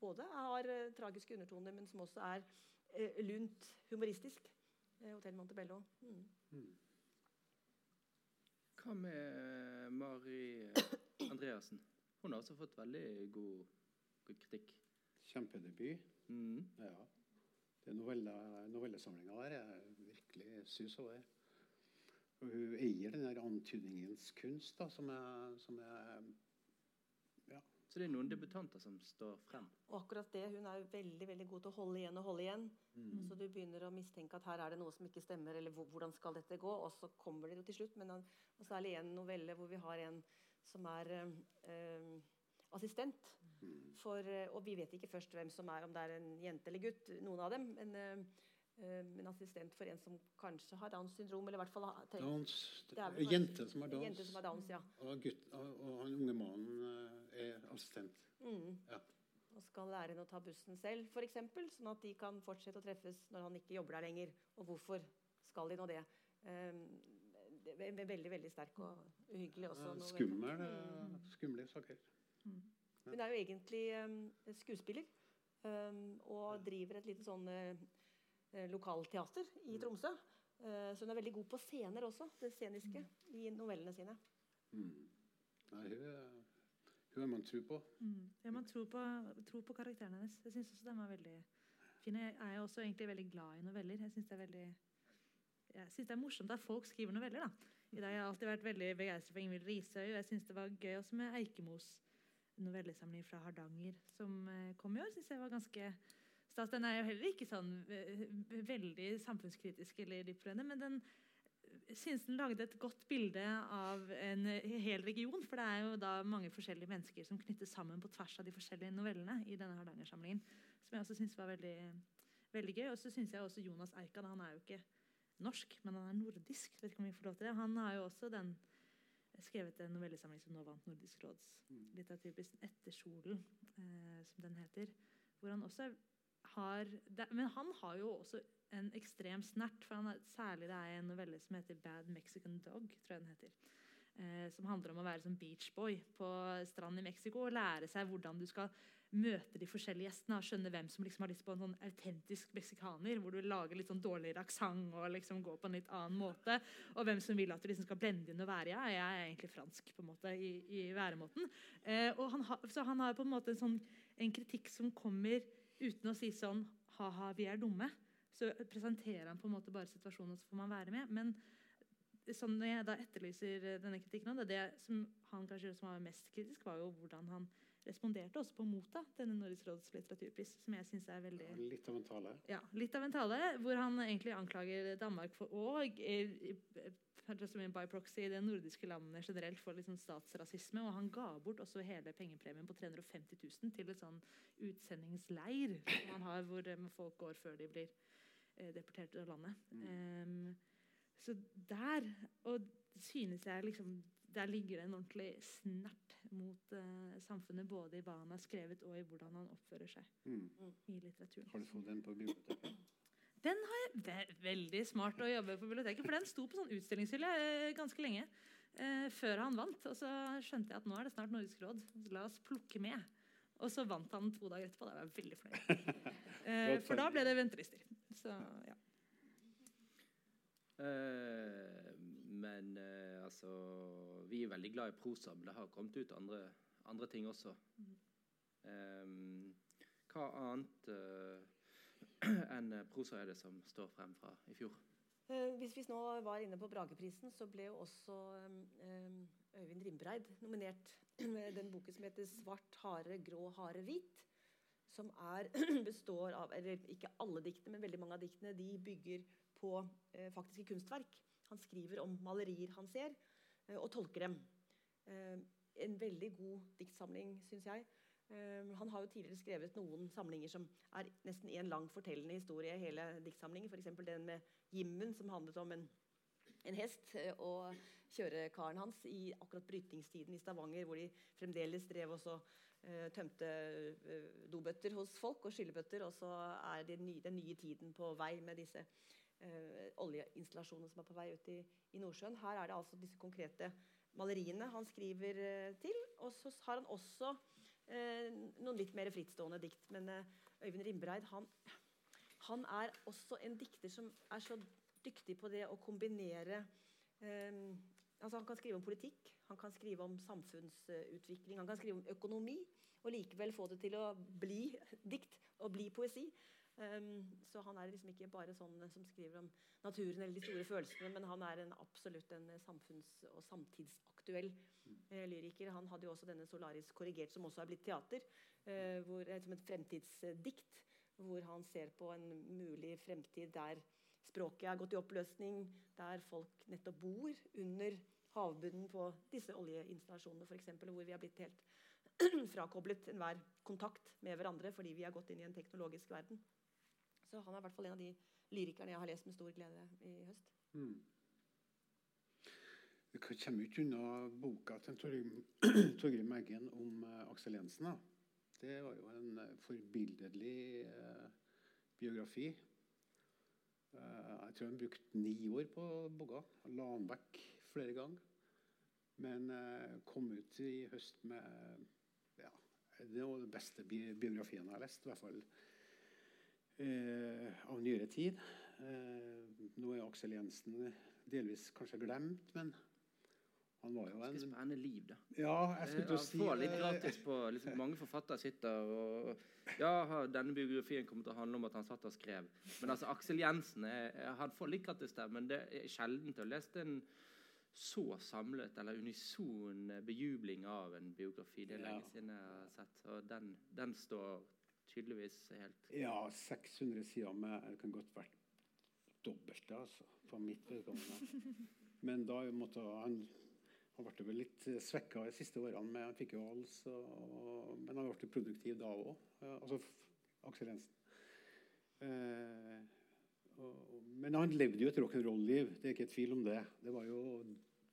både har tragiske undertoner, men som også er lunt humoristisk. Eh, Hotell Montebello. Mm. Mm. Hva med Mari Andreassen? Hun har også fått veldig god, god kritikk. Kjempedebut. Mm. Ja. Det Novellesamlinga der er virkelig sus over. Og hun eier den der antydningens kunst, da, som er, som er så det er noen debutanter som står frem. Og akkurat det, Hun er jo veldig veldig god til å holde igjen og holde igjen. Mm. Så du begynner å mistenke at her er det noe som ikke stemmer, eller hvordan skal dette gå? Og så kommer det jo til slutt. Men og særlig en novelle hvor vi har en som er øh, assistent. Mm. For, eh, og vi vet ikke først hvem som er, om det er en jente eller gutt, noen av dem. men øh, en assistent for en som kanskje har Downs syndrom. eller i hvert fall har Downs, det er jente som har Downs. Jente som har Downs ja. og, gutt, og, og han unge mannen er assistent. Mm. Ja. Og skal lære henne å ta bussen selv, f.eks., sånn at de kan fortsette å treffes når han ikke jobber der lenger. Og hvorfor skal de nå det? Um, det er veldig veldig sterk og uhyggelig også. Skummel, mm. Skumle saker. Mm. Hun er jo egentlig um, skuespiller um, og driver et lite sånn uh, lokalteater i mm. Tromsø. Uh, så hun er veldig god på scener også, det sceniske, mm. i novellene sine. Mm. Nei, hun hun er man tror på. Mm. Ja, man tror på, tror på karakterene hennes. Jeg syns også den var veldig fin. Jeg er også egentlig veldig glad i noveller. Jeg syns det, det, er morsomt at folk skriver noveller. da. I dag har jeg alltid vært veldig begeistret for Ingvild Risøy. Jeg syns det var gøy også med Eikemos novellesamling fra Hardanger som eh, kom i år. Synes jeg var ganske Stas den er jo heller ikke sånn eh, veldig samfunnskritisk eller dyptprøvende, men den den lagde et godt bilde av en hel region. For det er jo da mange forskjellige mennesker som knyttes sammen på tvers av de forskjellige novellene i denne Hardanger-samlingen. Som jeg også syns var veldig, veldig gøy. Og så syns jeg også Jonas Eikan Han er jo ikke norsk, men han er nordisk. Vet ikke om vi får lov til det. Han har jo også den skrevet en novellesamling som nå vant Nordisk råds litteraturpris, 'Ettersolen', eh, som den heter. Hvor han også har Men han har jo også en ekstrem snert. for han er, Særlig det er en novelle som heter 'Bad Mexican Dog'. tror jeg den heter. Eh, som handler om å være som beachboy på stranden i Mexico og lære seg hvordan du skal møte de forskjellige gjestene og skjønne hvem som liksom har lyst på en sånn autentisk meksikaner, hvor du lager litt sånn dårligere aksent og liksom går på en litt annen måte, og hvem som vil at du liksom skal blende inn og være ja, jeg er egentlig fransk på en måte i, i væremåten. Eh, og han ha, så han har på en måte en, sånn, en kritikk som kommer uten å si sånn ha-ha, vi er dumme. Så presenterer han på en måte bare situasjonen, og så får man være med. Men sånn når jeg da etterlyser denne kritikken, det, det som han kanskje som var mest kritisk, var jo hvordan han responderte også på Mota, denne Nordisk råds litteraturpris, som jeg syns er veldig Litt av en tale. ja, litt av en tale, hvor han egentlig anklager Danmark for og eh, eh, by proxy de nordiske landene generelt for liksom statsrasisme. Og han ga bort også hele pengepremien på 350 000 til et sånn utsendingsleir som han har, hvor eh, folk går før de blir eh, deportert ut av landet. Em, så der og synes jeg liksom Der ligger det en ordentlig snert mot uh, samfunnet, både i hva han har skrevet, og i hvordan han oppfører seg Mm. i litteraturen. Har du fått den på biblioteket? Den har jeg ve Veldig smart å jobbe på biblioteket, for den sto på sånn utstillingshylle eh, ganske lenge eh, før han vant. Og så skjønte jeg at nå er det snart Nordisk råd, så la oss plukke med. Og så vant han to dager etterpå. Da var jeg veldig fornøyd. <laughs> Eh, for da ble det ventelister. Så ja. Eh, men eh, altså Vi er veldig glad i prosa, men det har kommet ut andre, andre ting også. Eh, hva annet eh, <clears throat> enn prosa er det som står frem fra i fjor? Eh, Hvis vi nå var inne på Brageprisen, så ble jo også eh, Øyvind Rimbreid nominert <clears throat> med den boken som heter 'Svart hare, grå hare, hvit'. Som er, <clears throat> består av eller Ikke alle diktene, men veldig mange av diktene de bygger på eh, faktiske kunstverk. Han skriver om malerier han ser, eh, og tolker dem. Eh, en veldig god diktsamling, syns jeg. Eh, han har jo tidligere skrevet noen samlinger som er nesten en lang fortellende historie. hele diktsamlingen, F.eks. den med Jimmen, som handlet om en, en hest eh, og kjørekaren hans i akkurat brytningstiden i Stavanger, hvor de fremdeles drev og så eh, tømte eh, dobøtter hos folk og skyllebøtter. Og så er den nye, den nye tiden på vei med disse eh, oljeinstallasjonene som er på vei ut i, i Nordsjøen. Her er det altså disse konkrete maleriene han skriver eh, til. Og så har han også eh, noen litt mer frittstående dikt. Men eh, Øyvind Rimbreid han, han er også en dikter som er så dyktig på det å kombinere eh, altså Han kan skrive om politikk, han kan skrive om samfunnsutvikling, han kan skrive om økonomi, og likevel få det til å bli dikt og bli poesi. Um, så han er liksom ikke bare sånn som skriver om naturen eller de store følelsene, men han er en absolutt en samfunns- og samtidsaktuell uh, lyriker. Han hadde jo også denne 'Solaris korrigert', som også er blitt teater, uh, hvor, eh, som et fremtidsdikt, hvor han ser på en mulig fremtid der språket er gått i oppløsning, der folk nettopp bor under havbunnen på disse oljeinstallasjonene, f.eks., hvor vi har blitt helt <clears throat> frakoblet enhver kontakt med hverandre fordi vi har gått inn i en teknologisk verden. Så han er i hvert fall en av de lyrikerne jeg har lest med stor glede i høst. Mm. Vi kommer ikke unna boka til Torgrim, <clears throat> Eggen om uh, Aksel Jensen. Da. Det var jo en uh, forbilledlig uh, biografi. Jeg tror han brukte ni år på boka. Han la den vekk flere ganger. Men eh, kom ut i høst med ja, Det var den beste bi biografien jeg har lest. I hvert fall eh, av nyere tid. Eh, nå er Aksel Jensen delvis kanskje glemt, men han var jo Ganske skal spennende liv, da. Ja, jeg skulle til å si litt eh, gratis på liksom, Mange forfattere sitter og Ja, denne biografien kommer til å handle om at han satt og skrev. Men altså, Aksel Jensen er, er- han får litt gratis der, men det er sjelden å lese en så samlet eller unison bejubling av en biografi. Det er Ja. lenge siden jeg har sett. Og den, den står tydeligvis helt Ja, 600 sider med Det kan godt vært dobbelte, altså, for mitt vedkommende. <laughs> Men da måtte han Han ble vel litt svekka de siste årene. Med, han fikk jo hals, men han ble produktiv da òg. Altså Aksel Jensen. Eh, og, men han levde jo et rock'n'roll-liv. Det er ikke tvil om det. Det var jo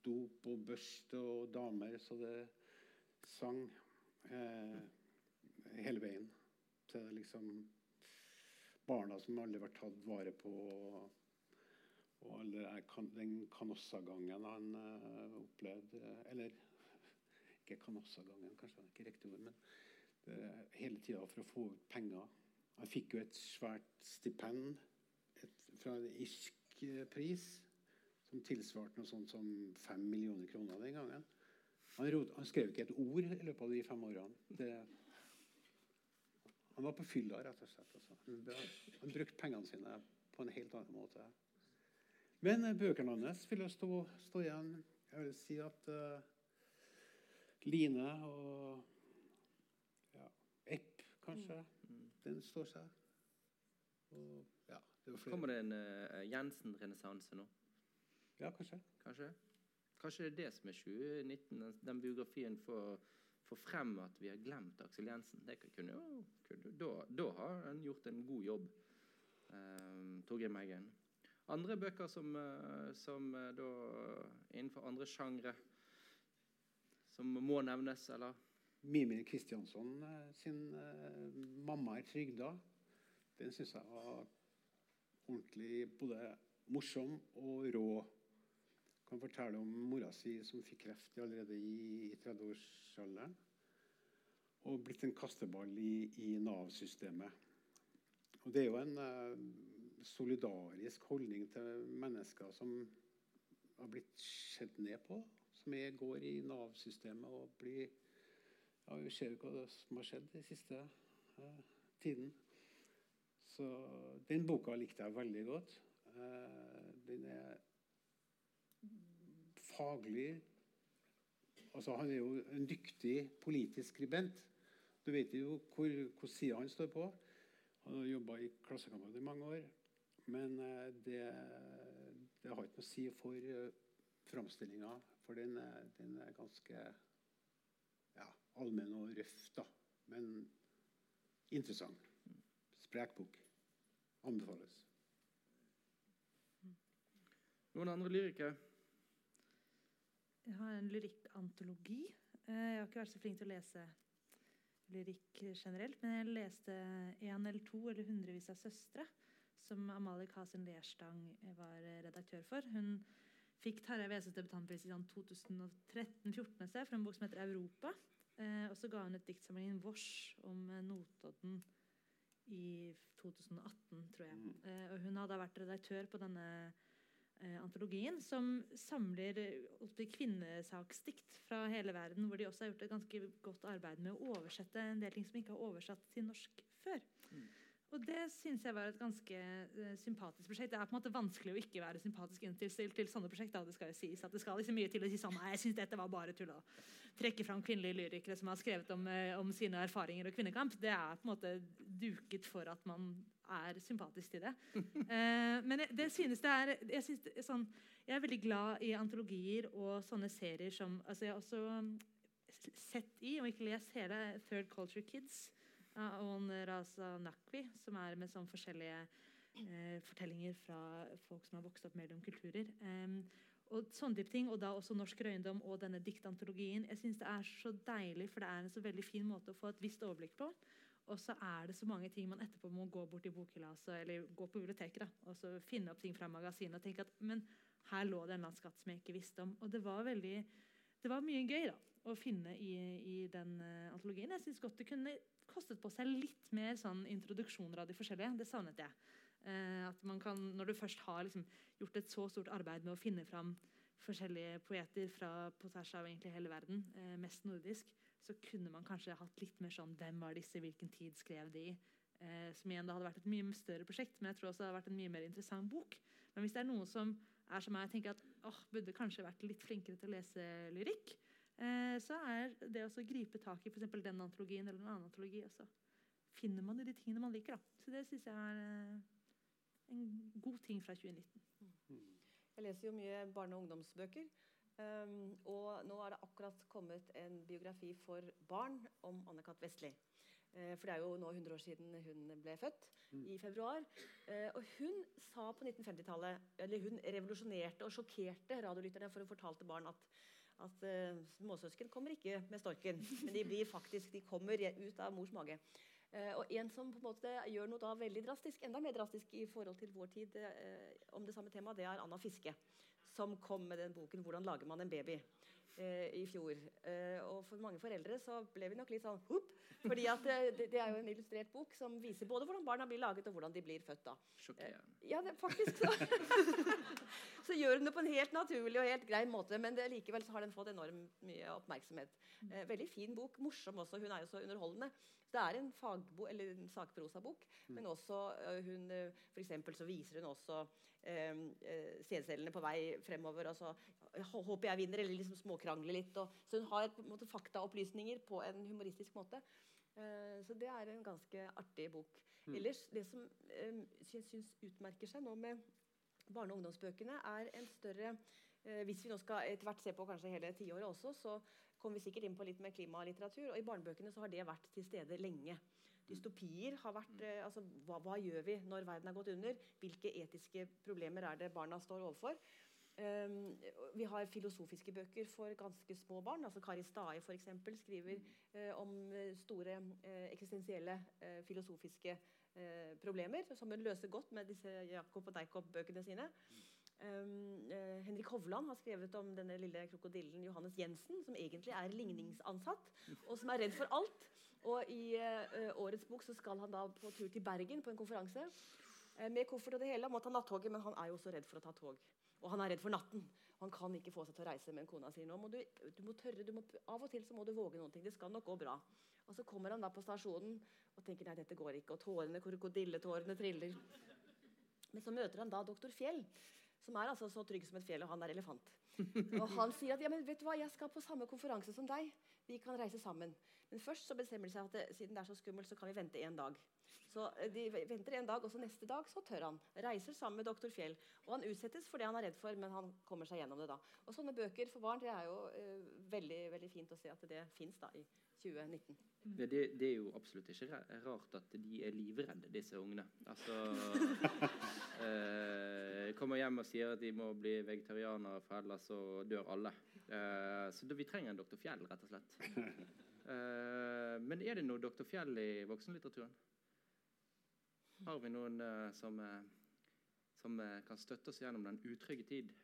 dop og børst og damer, så det sang eh, hele veien. Til liksom barna som aldri vært tatt vare på. Og alle kan, den Canossa-gangen han eh, opplevde Eller <laughs> ikke Canossa-gangen, kanskje det er ikke riktig ord, men det, hele tida for å få ut penger. Han fikk jo et svært stipend et, fra en irsk pris som tilsvarte noe sånt som fem millioner kroner den gangen. Han, rot, han, skrev ikke et ord i løpet av de fem årene. Det, han var på fylla, rett og slett. Altså. Han, han brukte pengene sine på en helt annen måte. Men bøkene hans vil jo stå, stå, igjen. Jeg vil si at uh, Line og ja, Epp, kanskje, mm. den står seg. Og, ja, det Kommer det en uh, Jensen-renessanse nå? Ja, kanskje. Kanskje Kanskje det er det som er 2019, den, den biografien får, frem at vi har glemt Aksel Jensen. Det kunne jo, kunne, da, da, har han gjort en god jobb, um, Torgeir Meggen. Andre bøker som, uh, som uh, da innenfor andre sjangre som må nevnes, eller? Mimir Kristiansson uh, sin 'Mamma er trygda'. Den syns jeg var ordentlig både morsom og rå kan fortelle om mora si som fikk kreft allerede i 30-årsalderen. Og blitt en kasteball i, i Nav-systemet. Og Det er jo en uh, solidarisk holdning til mennesker som har blitt sett ned på. Som er, går i Nav-systemet og blir ja, Vi ser jo hva som har skjedd den siste uh, tiden. Så den boka likte jeg veldig godt. Uh, den er faglig altså Han er jo en dyktig politisk skribent. Du vet jo hvor, hvor sida han står på. Han har jobba i Klassekampen i mange år. Men eh, det, det, har ikke noe å si for uh, framstillinga, for den er, den er ganske ja, allmenn og røff, da. Men interessant. Sprek bok. Anbefales. Noen andre lyrikere? Jeg har en lyrikkantologi. Eh, jeg har ikke vært så flink til å lese lyrikk generelt, men jeg leste én eller to eller hundrevis av søstre, som Amalie Kasin Lerstang var redaktør for. Hun fikk Tarjei Vesaas debutantpris i 2013-2014 for en bok som heter 'Europa'. Eh, og så ga hun ut diktsamlingen 'Vårs' om Notodden i 2018, tror jeg. Mm. Eh, og hun hadde vært redaktør på denne eh, antologien, som samler eh, kvinnesaksdikt fra hele verden, hvor de også har gjort et ganske godt arbeid med å oversette en del ting som ikke har oversatt til norsk før. Mm. Og det syns jeg var et ganske uh, sympatisk prosjekt. Det er på en måte vanskelig å ikke være sympatisk innstilt til sånne prosjekter. Det skal jo sies at det skal liksom mye til å si sånn Nei, jeg syns dette var bare tull. å trekke fram kvinnelige lyrikere som har skrevet om, uh, om, sine erfaringer og kvinnekamp. Det er på en måte duket for at man er sympatisk til det. Uh, men jeg, det synes det er jeg, synes det er sånn, jeg er veldig glad i antologier og sånne serier som altså Jeg har også um, sett i, og ikke lest hele, Third Culture Kids av og Raza Nakwi, som er med sånn forskjellige eh, fortellinger fra folk som har vokst opp mellom kulturer. Um, og sånne type ting, og da også Norsk røyndom og denne diktantologien. Jeg synes Det er så deilig, for det er en så veldig fin måte å få et visst overblikk på. Og så er det så mange ting man etterpå må gå bort i bokhylla eller gå på biblioteket da, og så finne opp ting fra magasinet og tenke at men her lå det en eller annen skatt som jeg ikke visste om. Og det var veldig, det var mye gøy da, å finne i, i den uh, antologien. Jeg syns godt det kunne kostet på seg litt mer sånn introduksjoner av de forskjellige. Det savnet jeg. Uh, at man kan, Når du først har liksom gjort et så stort arbeid med å finne fram forskjellige poeter fra på tvers av egentlig hele verden, uh, mest nordisk, så kunne man kanskje hatt litt mer sånn Hvem var disse? Hvilken tid skrev de? Eh, som igjen da hadde vært et mye større prosjekt, men jeg tror også det hadde vært en mye mer interessant bok. Men hvis det er noen som er som meg, tenker at åh, burde kanskje vært litt flinkere til å lese lyrikk, Eh, så er det å gripe tak i f.eks. den antologien eller en annen antologi også finner man de tingene man liker. Da. Så det syns jeg er eh, en god ting fra 2019. Jeg leser jo mye barne- og ungdomsbøker. Um, og nå er det akkurat kommet en biografi for barn om Anne-Kat. Vestli. Uh, for det er jo nå 100 år siden hun ble født, i februar. Uh, og hun sa på 1950-tallet Eller hun revolusjonerte og sjokkerte radiolytterne for å fortalte barn at at uh, småsøsken kommer ikke med storken, men de blir faktisk, de kommer ut av mors mage. Og en som på en måte gjør noe da veldig drastisk, enda mer drastisk i forhold til vår tid om det samme temaet, det er Anna Fiske, som kom med den boken 'Hvordan lager man en baby' i fjor. og for mange foreldre så ble vi nok litt sånn Hup! Fordi at det, det, er jo en illustrert bok som viser både hvordan barna blir laget, og hvordan de blir født. da. Sjokkerende. Ja, det, faktisk så, <laughs> så gjør hun det på en helt naturlig og helt grei måte, men det, likevel så har den fått enormt mye oppmerksomhet. Eh, veldig fin bok, morsom også. Hun er jo så underholdende. Det er en, fagbo, eller en sakprosabok, men også uh, hun, uh, for eksempel så viser hun også eh, sædcellene på vei fremover. og så håper jeg vinner, eller liksom småkrangler litt. Og, så hun har på måte faktaopplysninger på en humoristisk måte. Uh, så det er en ganske artig bok. Mm. Ellers, det som um, jeg syns utmerker seg nå med barne- og ungdomsbøkene, er en større uh, Hvis vi nå skal etter hvert se på kanskje hele tiåret også, så kommer vi sikkert inn på litt med klimalitteratur. Og i barnebøkene så har det vært til stede lenge. Dystopier har vært uh, altså, hva, hva, gjør vi når verden er gått under? Hvilke etiske problemer er det barna står overfor? Um, vi har filosofiske bøker for ganske små barn. altså Kari Stae for eksempel, skriver uh, om store uh, eksistensielle uh, filosofiske problemer, som hun løser godt med disse Jakob og Deikob-bøkene sine. Um, Henrik Hovland har skrevet om denne lille krokodillen Johannes Jensen, som egentlig er ligningsansatt, og som er redd for alt. Og I årets bok så skal han da på tur til Bergen på en konferanse. med koffert og det hele. Han må ta nattoget, men han er jo også redd for å ta tog. Og han er redd for natten. Han kan ikke få seg til å reise. Men kona sier nå må du, du må tørre, du må, av og til så må du våge noen ting. Det skal nok gå bra. Og så kommer han da på stasjonen og tenker nei, dette går ikke. Og tårene, krokodilletårene triller. Men så møter han da doktor Fjell, som er altså så trygg som et fjell, og han er elefant. Og han sier at ja, men vet du hva, jeg skal på samme konferanse som deg. Vi kan reise sammen. Men først så bestemmer de seg at det, siden det er så skummelt, så kan vi vente en dag. Så eh, De venter en dag, og så neste dag så tør han. Reiser sammen med doktor Fjell. Og Han utsettes for det han er redd for, men han kommer seg gjennom det. da. Og Sånne bøker for barn det er jo eh, veldig veldig fint å se at det fins i 2019. Ja, det, det, er jo absolutt ikke rart at de er livredde, disse ungene. Altså <laughs> eh, Kommer hjem og sier at de må bli vegetarianere, for ellers så dør alle. Eh, så vi trenger en doktor Fjell, rett og slett. Uh, men er det noe doktor Fjell i voksenlitteraturen? Har vi noen uh, som, uh, som uh, kan støtte oss gjennom den utrygge tid?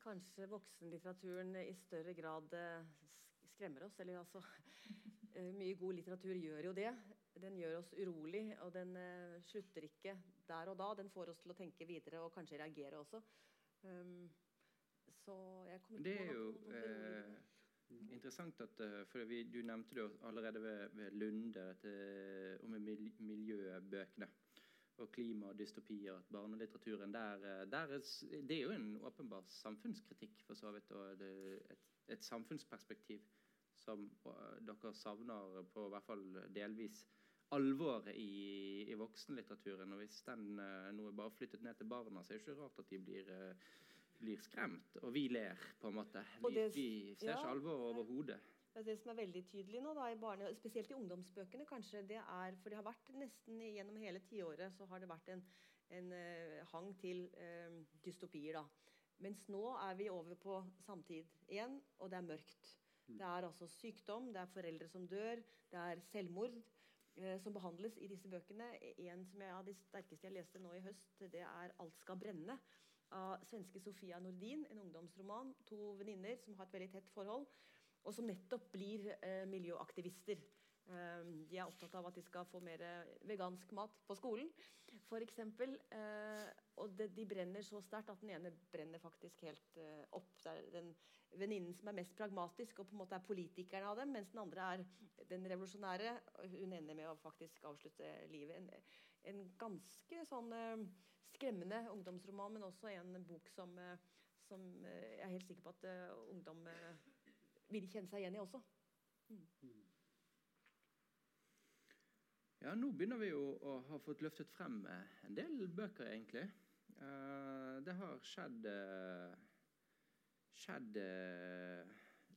Kanskje voksenlitteraturen i større grad skremmer oss. Eller altså <laughs> Mye god litteratur gjør jo det. Den gjør oss urolig, og den slutter ikke der og da. Den får oss til å tenke videre og kanskje reagere også. Um, så jeg kommer det er jo Interessant at eh, for vi, Du nevnte det allerede ved, ved Lunde til, om miljøbøkene og klima og dystopier. at Barnelitteraturen der, eh, der er, Det er jo en åpenbar samfunnskritikk, for så vidt. og et, et, samfunnsperspektiv som uh, dere savner på hvert fall delvis alvoret i, i voksenlitteraturen. Og hvis den uh, nå er bare flyttet ned til barna, så er det ikke rart at de blir uh, blir skremt, og vi ler, på en måte. Vi, det, vi ser ja, ikke alvoret overhodet. Det, det som er veldig tydelig nå, da, i barne, spesielt i ungdomsbøkene, kanskje, det er For det har vært nesten gjennom hele tiåret så har det vært en, en uh, hang til uh, dystopier. da. Mens nå er vi over på samtid igjen, og det er mørkt. Mm. Det er altså sykdom, det er foreldre som dør, det er selvmord som behandles i disse bøkene. En som jeg, av de sterkeste jeg leste nå i høst, det er 'Alt skal brenne' av svenske Sofia Nordin, en ungdomsroman. To venninner som har et veldig tett forhold, og som nettopp blir eh, miljøaktivister. Eh, de er opptatt av at de skal få mer vegansk mat på skolen, f.eks. Eh, og de, de, brenner så sterkt at den ene brenner faktisk helt eh, opp. Det er den venninnen som er mest pragmatisk og på en måte er politikeren av dem, mens den andre er den revolusjonære. Hun ender med å faktisk avslutte livet. En, en ganske sånn eh, skremmende ungdomsroman, men også en bok som, eh, som eh, jeg er helt sikker på at ungdom vil kjenne seg igjen i også. Ja, nå begynner vi jo å ha fått løftet frem eh, en del bøker, egentlig. Eh, det har skjedd eh, skjedd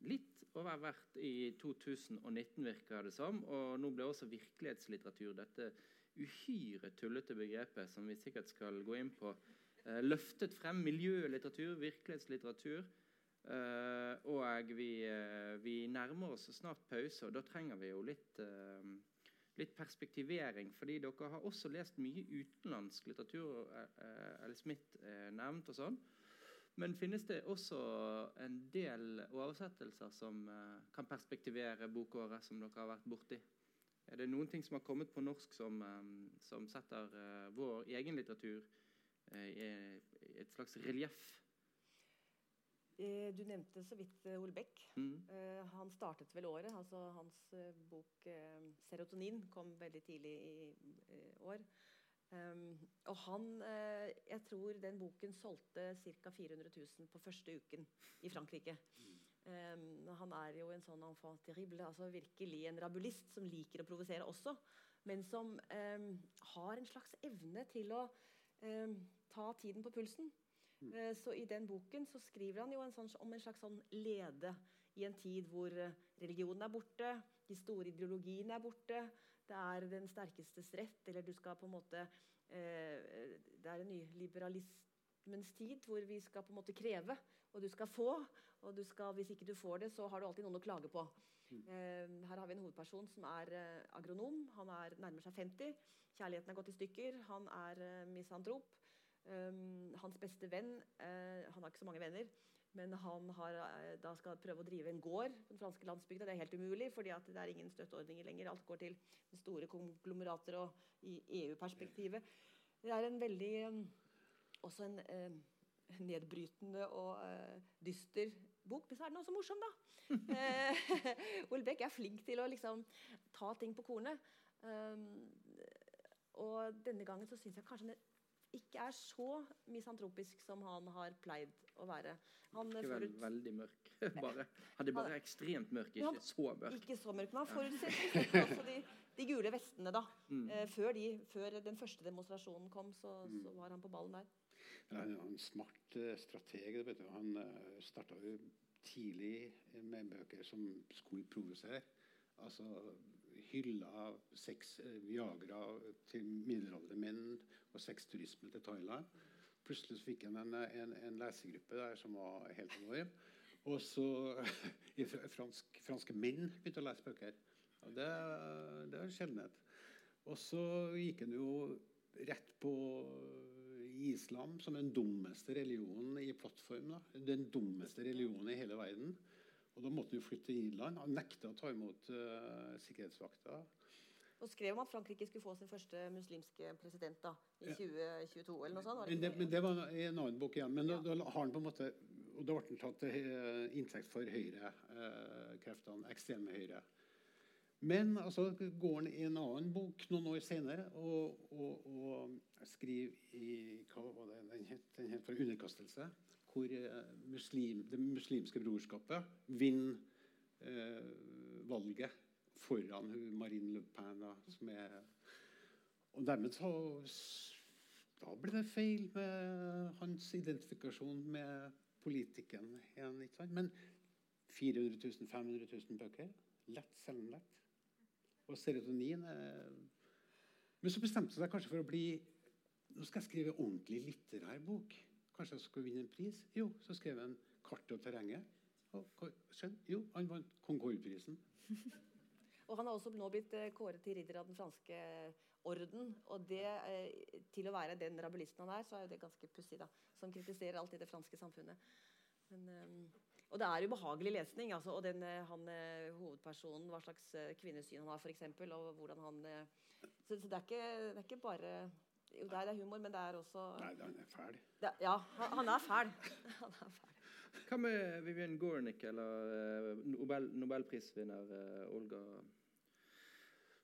litt over hvert i 2019, virker det som. Og nå ble også virkelighetslitteratur, dette uhyre tullete begrepet som vi sikkert skal gå inn på, løftet frem. Miljølitteratur, virkelighetslitteratur. Og vi, vi nærmer oss snart pause, og da trenger vi jo litt litt perspektivering, fordi dere har også lest mye utenlandsk litteratur. Eh, eller Smith eh, nevnt og sånn. Men finnes det også en del oversettelser som eh, kan perspektivere bokåret, som dere har vært borti? Er det noen ting som har kommet på norsk som, eh, som setter eh, vår egen litteratur eh, i et slags relieff? Du nevnte så vidt eh, Ole Beck. Mm. Eh, Han startet vel året. altså Hans eh, bok 'Serotonin' kom veldig tidlig i år. Um, og han Jeg tror den boken solgte ca. 400 000 på første uken i Frankrike. Um, han er jo en sånn enfant terrible, altså virkelig en rabulist som liker å provosere også, men som um, har en slags evne til å ta tiden på pulsen. Eh, Så i den boken så skriver han jo en sånn, om en slags sånn lede i en tid hvor eh, religionen er borte, de store ideologiene er borte, det er den sterkestes rett, eller du skal på en måte eh, Det er en ny liberalismens tid hvor vi skal på en måte kreve, og du skal få. Og du skal, hvis ikke du får det, så har du alltid noen å klage på. Eh, her har vi en hovedperson som er eh, agronom. Han er nærmer seg 50. Kjærligheten er gått i stykker. Han er eh, misantrop. Um, hans beste venn uh, Han har ikke så mange venner, men han har, uh, da skal prøve å drive en gård på den franske landsbygda. Det er helt umulig, fordi det er ingen støtteordninger lenger. Alt går til store konglomerater og i EU-perspektivet. Det er en veldig um, også en uh, nedbrytende og uh, dyster bok. Men så er den også morsom, da. <laughs> <laughs> uh, Olbæk er flink til å liksom ta ting på kornet. Um, og denne gangen så syns jeg kanskje den ikke er så misantropisk som han har pleid å være. Han Ikke vel, forut- veldig mørk. <laughs> bare, han er bare ekstremt mørk, ikke så mørk. Ikke så mørk, men han forutsetter også de, de gule vestene, da. Mm. Eh, før, de, før den første demonstrasjonen kom, så, så var han på ballen der. Han er en smart eh, strateg. vet du. Han uh, starta jo tidlig med bøker som skulle provosere. Altså hylla sex, eh, Viagra til middelaldrende menn og sexturisme til Thailand. Plutselig fikk han en, en, en lesegruppe der som var helt enorm. Og så <laughs> fransk, franske menn begynte å lese bøker. Og det, det er en sjeldenhet. Og så gikk han jo rett på islam som den dummeste religionen i plattform. Da. Den dummeste religionen i hele verden. Og da måtte han flytte til Irland. Han nekta å ta imot uh, sikkerhetsvakter. Og skrev om at Frankrike skulle få sin første muslimske president da, i Ja. 2022. eller noe sånt. var Men det, men det var i en annen bok igjen. Men da, da har han på en måte Og da ble han tatt til eh, inntekt for høyrekreftene. ekstreme høyre. Men altså, går han i en annen bok noen år senere og, og, og skriver i Hva var det den het? Den het for 'Underkastelse'. Hvor eh, muslim, det muslimske brorskapet vinner eh, valget foran Marine Le Pen. Da, som er, og dermed så Da ble det feil med hans identifikasjon med politikken igjen. ikke sant? Men 400 000, 500 000 bøker lett selgende. Og serotonin er Men så bestemte han seg kanskje for å bli Nå skal jeg skrive ordentlig litterær bok. Kanskje han skulle vinne en pris? Jo, så skrev han 'Kartet og terrenget'. Og? Jo, han vant Concorde-prisen. <laughs> Og han har også nå blitt eh, kåret til ridder av den franske orden. Og det, eh, til å være den rabulisten han er, så er jo det ganske pussig, da. Som kritiserer alt i det franske samfunnet. Men, eh, og det er ubehagelig lesning. Altså, og den, eh, han, eh, hovedpersonen, hva slags eh, kvinnesyn han har, f.eks. Og hvordan han eh, Så, så det, er ikke, det er ikke bare Jo, det er, humor, men det er også Nei, han er fæl. det, Ja, han, han er fæl. <laughs> Han er fæl. Hva med Vivian Gornick eller eh, Nobel, nobelprisvinner eh, Olga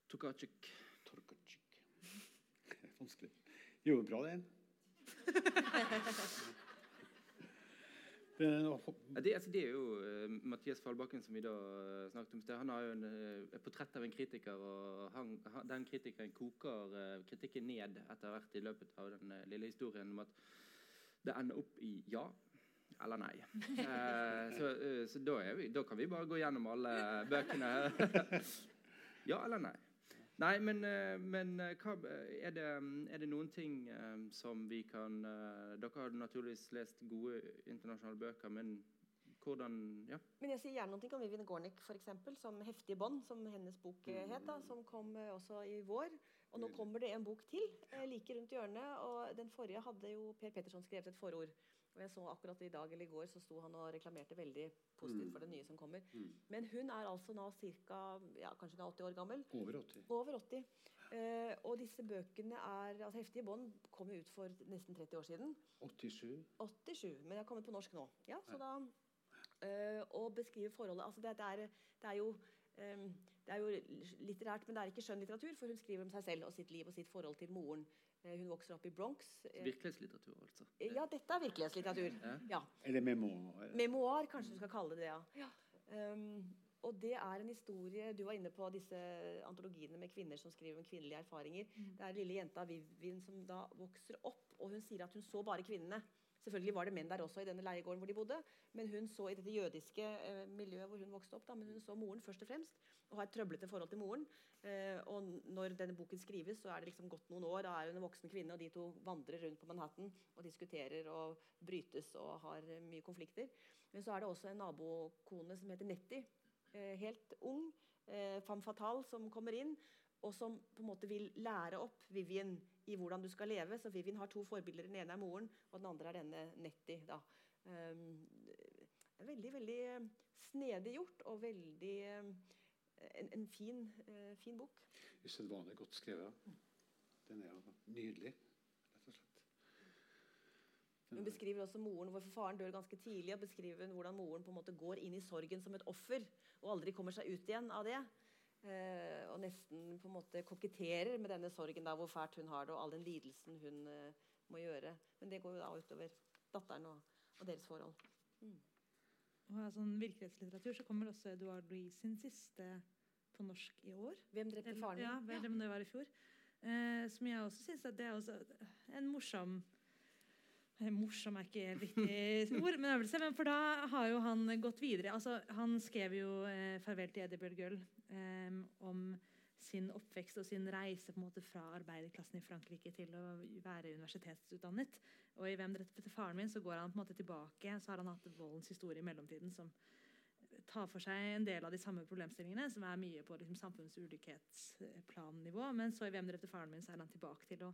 Tokarczyk? Torkaczyk. <laughs> Vanskelig. Jo, bra den. <laughs> Det Ja, det, altså, det er jo eh, Mathias Fallbakken, som vi da eh, snakket om i sted. Han har jo en, eh, et portrett av en kritiker, og han, han, den kritikeren koker eh, kritikken ned etter hvert i løpet av den eh, lille historien om at det ender opp i ja eller nei. <laughs> Eh, så eh, så da, er vi, da kan vi bare gå gjennom alle bøkene. <laughs> ja eller nei. Nei, men, eh, men eh, hva, er, det, er det noen ting eh, som vi kan eh, Dere har naturligvis lest gode internasjonale bøker, men hvordan Ja. Men jeg sier gjerne noe om Vivian Gornick, eksempel, som 'Heftige bånd', som hennes bok eh, het, da, som kom eh, også i vår. Og nå kommer det en bok til eh, like rundt hjørnet. Og den forrige hadde jo Per Petterson skrevet et forord. Og jeg så akkurat i dag eller i går så sto han og reklamerte veldig positivt for det nye som kommer. Mm. Men hun er altså nå ca. Ja, kanskje hun er 80 år gammel. Over 80. Over 80. Eh, og disse bøkene er altså 'Heftige bånd' kom jo ut for nesten 30 år siden. 87. 87, men jeg har kommet på norsk nå. Ja, så da, eh, og beskrive forholdet altså det, det, er, det, er jo, øhm, det er jo litterært, men det er ikke skjønn litteratur, for hun skriver om seg selv og sitt liv og sitt forhold til moren. Eh, hun vokser opp i Bronx. Eh, Virkelighetslitteratur, altså. ja, dette er virkelighetslitteratur. Ja. Ja. Er memoar? Memoar, kanskje du skal kalle det det. ja. Um, og det er en historie Du var inne på disse antologiene med kvinner som skriver om kvinnelige erfaringer. Det er lille jenta Vivien som da vokser opp, og hun sier at hun så bare kvinnene. Selvfølgelig var det menn der også i denne leiegården hvor de bodde, men hun så i dette jødiske eh, miljøet hvor hun vokste opp, da, men hun så moren først og fremst, og har et trøblete forhold til moren. Eh, og når denne boken skrives, så er det liksom gått noen år, da er hun en voksen kvinne, og de to vandrer rundt på Manhattan og diskuterer og brytes og har eh, mye konflikter. Men så er det også en nabokone som heter Nettie, eh, helt ung, eh, femme fatale, som kommer inn, og som på en måte vil lære opp Vivien i hvordan du skal leve. Så Vivien har to forbilder. Den ene er moren, og den andre er denne Nettie. Da. Um, veldig, veldig eh, snedig gjort, og veldig um, en, en fin, uh, fin bok. Usedvanlig godt skrevet. Den er jo nydelig, rett og slett. Den Hun er- beskriver også moren, hvorfor faren dør ganske tidlig. og beskriver hvordan moren på en måte går inn i sorgen som et offer og aldri kommer seg ut igjen av det. Eh, og nesten på en måte koketterer med denne sorgen, da, hvor fælt hun har det, og all den lidelsen hun eh, må gjøre. Men det går jo da utover datteren og, og deres forhold. Og av sånn virkelighetslitteratur så kommer også Eduard Louis sin siste på norsk i år. Hvem drepte faren min? Ja, hvem om det var i fjor. Eh, som jeg også syns at det er også en morsom eh, Morsom er ikke helt riktig <laughs> ord, men øvelse. Men for da har jo han gått videre. Altså, han skrev jo eh, 'Farvel til Eddie Bjørgøl' eh, om sin oppvekst og sin reise på en måte fra arbeiderklassen i Frankrike til å være universitetsutdannet. Og i 'Hvem drepte faren min' så går han på en måte tilbake. Så har han hatt voldens historie i mellomtiden som tar for seg en del av de samme problemstillingene, som er mye på liksom, samfunnsulikhetsplannivå. Men så i 'Hvem drepte faren min' så er han tilbake til å,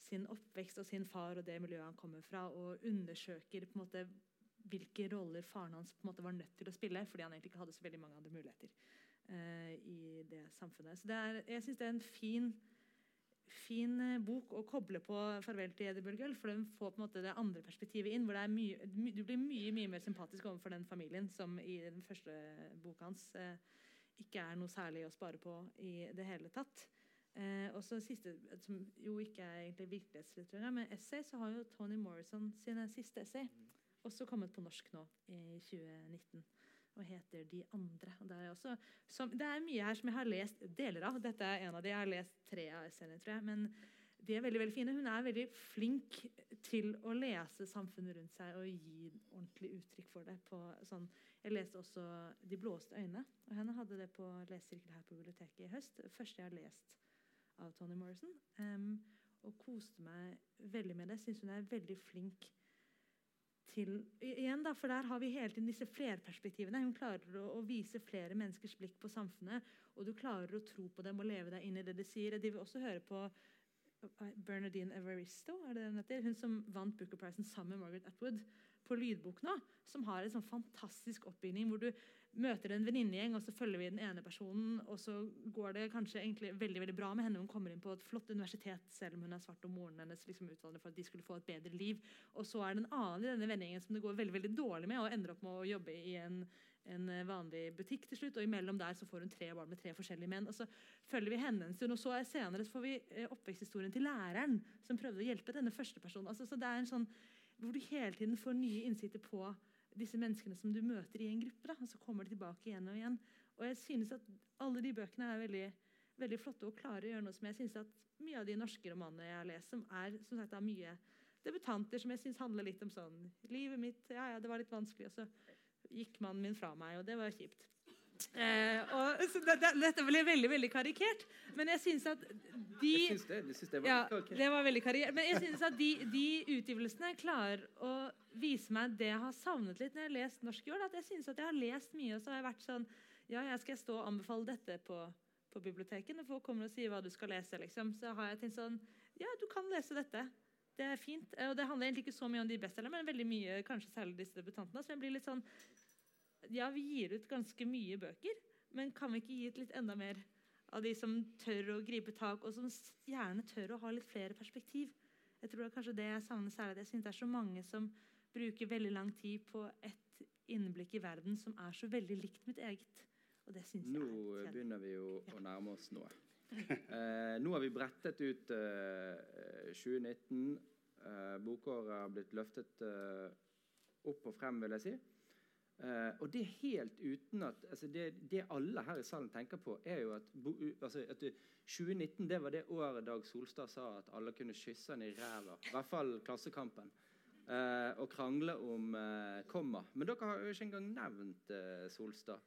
sin oppvekst og sin far og det miljøet han kommer fra, og undersøker på en måte hvilke roller faren hans på en måte var nødt til å spille, fordi han egentlig ikke hadde så veldig mange andre muligheter i det samfunnet. Så det er, jeg syns det er en fin fin eh, bok å koble på 'Farvel til Eddie Bjørgøl', for den får på en måte det andre perspektivet inn. hvor det er mye, my, Du blir mye mye mer sympatisk overfor den familien som i den første boka hans eh, ikke er noe særlig å spare på i det hele tatt. Eh, og så siste, som jo ikke er egentlig virkelighetslitteratur, men essay, så har jo Tony Morrison sine siste essay også kommet på norsk nå i 2019 og heter 'De andre'. Det, er også, som, det er mye her som jeg har lest deler av. Dette er en av de. Jeg har lest tre av essayene, tror jeg. Men de er veldig veldig fine. Hun er veldig flink til å lese samfunnet rundt seg og gi ordentlig uttrykk for det. På, sånn. Jeg leste også 'De blåste øyne'. og Henne hadde det på lesesirkel her på biblioteket i høst. Første jeg har lest av Toni Morrison. Um, og koste meg veldig med det. Syns hun er veldig flink til igjen da, For der har vi hele tiden disse flerperspektivene. Hun klarer å, å vise flere menneskers blikk på samfunnet. Og du klarer å tro på dem og leve deg inn i det de sier. De vil også høre på eh, Bernadine Evaristo, er det den heter? hun som vant Booker-prisen sammen med Margaret Atwood på lydbok nå. Som har en sånn fantastisk oppbygning hvor du møter en venninnegjeng, og så følger vi den ene personen, og så går det kanskje egentlig veldig veldig bra med henne. Hun kommer inn på et flott universitet selv om hun er svart, og moren hennes liksom uttaler for at de skulle få et bedre liv. Og så er det en annen i denne vendingen som det går veldig veldig dårlig med, og ender opp med å jobbe i en, en vanlig butikk til slutt. Og imellom der så får hun tre barn med tre forskjellige menn. Og så følger vi henne en stund, og så er senere så får vi eh, oppveksthistorien til læreren som prøvde å hjelpe denne første personen. Altså, så det er en sånn hvor du hele tiden får nye innsikter på disse menneskene som du møter i en gruppe. Da, og så kommer de tilbake igjen og igjen. Og jeg synes at alle de bøkene er veldig, veldig flotte og klare å gjøre noe som jeg synes at mye av de norske romanene jeg har lest, som er som sagt, er mye debutanter som jeg synes handler litt om sånn Livet mitt ja, ja, det var litt vanskelig, og så gikk mannen min fra meg, og det var kjipt. Eh, og, det, det, dette ble veldig veldig karikert, men jeg synes at de Jeg synes det, jeg synes det var ja, det var veldig karikert. Men jeg synes at de, de utgivelsene klarer å vise meg det jeg har savnet litt når jeg har lest norsk år. At jeg synes at jeg har lest mye, og så har jeg vært sånn Ja, jeg skal stå og anbefale dette på, på biblioteket. Når folk kommer og sier hva du skal lese, liksom, så har jeg tenkt sånn Ja, du kan lese dette. Det er fint. Og det handler egentlig ikke så mye om de bestselgerne, men veldig mye, kanskje særlig disse debutantene. Så jeg blir litt sånn Ja, vi gir ut ganske mye bøker, men kan vi ikke gi ut litt enda mer av de som tør å gripe tak, og som gjerne tør å ha litt flere perspektiv? Jeg tror det er kanskje det jeg savner særlig. Jeg synes det er så mange som bruker veldig lang tid på et innblikk i verden som er så veldig likt mitt eget. Og det synes Nå jeg er begynner vi jo Ja. å nærme oss noe. <laughs> Eh, nå har vi brettet ut eh, 2019. Eh, bokåret har blitt løftet eh, opp og frem, vil jeg si. Eh, og det helt uten at altså det, det alle her i salen tenker på, er jo at, altså at 2019 det var det året Dag Solstad sa at alle kunne kysse han i ræva. I hvert fall Klassekampen. Uh, og krangle om uh, komma. Men dere har jo ikke engang nevnt eh, Solstad.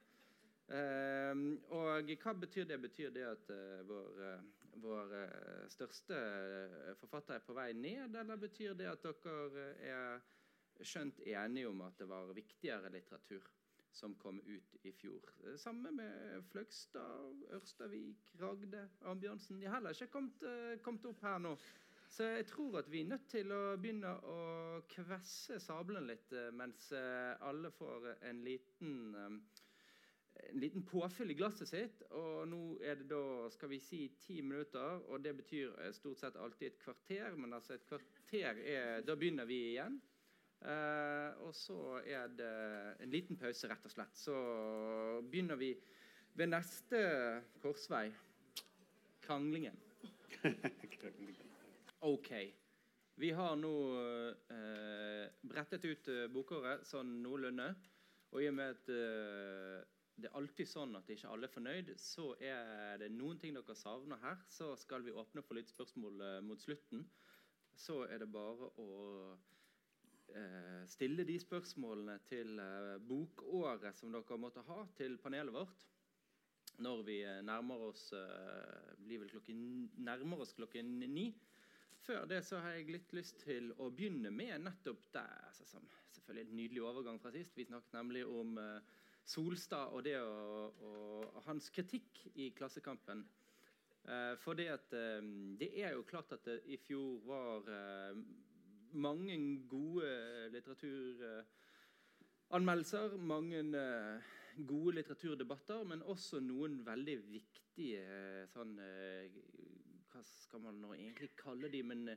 Ehm, og hva betyr det? Betyr det at eh, vår, eh, vår eh, største eh, forfatter er på vei ned, eller betyr det at dere eh, er skjønt enige om at det var viktigere litteratur som kom ut i fjor? Samme med Fløgstad, Ørstavik, Ragde, Ambjørnsen. De har heller ikke kommet, eh, kommet opp her nå. Så jeg tror at vi er nødt til å begynne å kvesse sabelen litt, eh, mens eh, alle får en liten en liten påfyll i glasset sitt. Og nå er det da, skal vi si, ti minutter. Og det betyr stort sett alltid et kvarter. Men altså et kvarter er Da begynner vi igjen. Eh, og så er det en liten pause, rett og slett. Så begynner vi ved neste korsvei. Kranglingen. <laughs> OK. Vi har nå eh, brettet ut eh, bokåret sånn noenlunde. Og i og med at det er alltid sånn at ikke alle er fornøyd, så er det noen ting dere savner her. Så skal vi åpne for litt spørsmål mot slutten. Så er det bare å stille de spørsmålene til eh, bokåret som dere måtte ha til panelet vårt. Når vi eh, nærmer oss eh, blir vel klokken, nærmer oss klokken ni. Før det så har jeg litt lyst til å begynne med nettopp det altså, som selvfølgelig en nydelig overgang fra sist. Vi snakket nemlig om eh, Solstad og det og, og hans kritikk i Klassekampen. Eh, for det at eh, det er jo klart at det i fjor var eh, mange gode litteraturanmeldelser, mange eh, gode litteraturdebatter, men også noen veldig viktige eh, sånn eh, Hva skal man nå egentlig kalle de? Men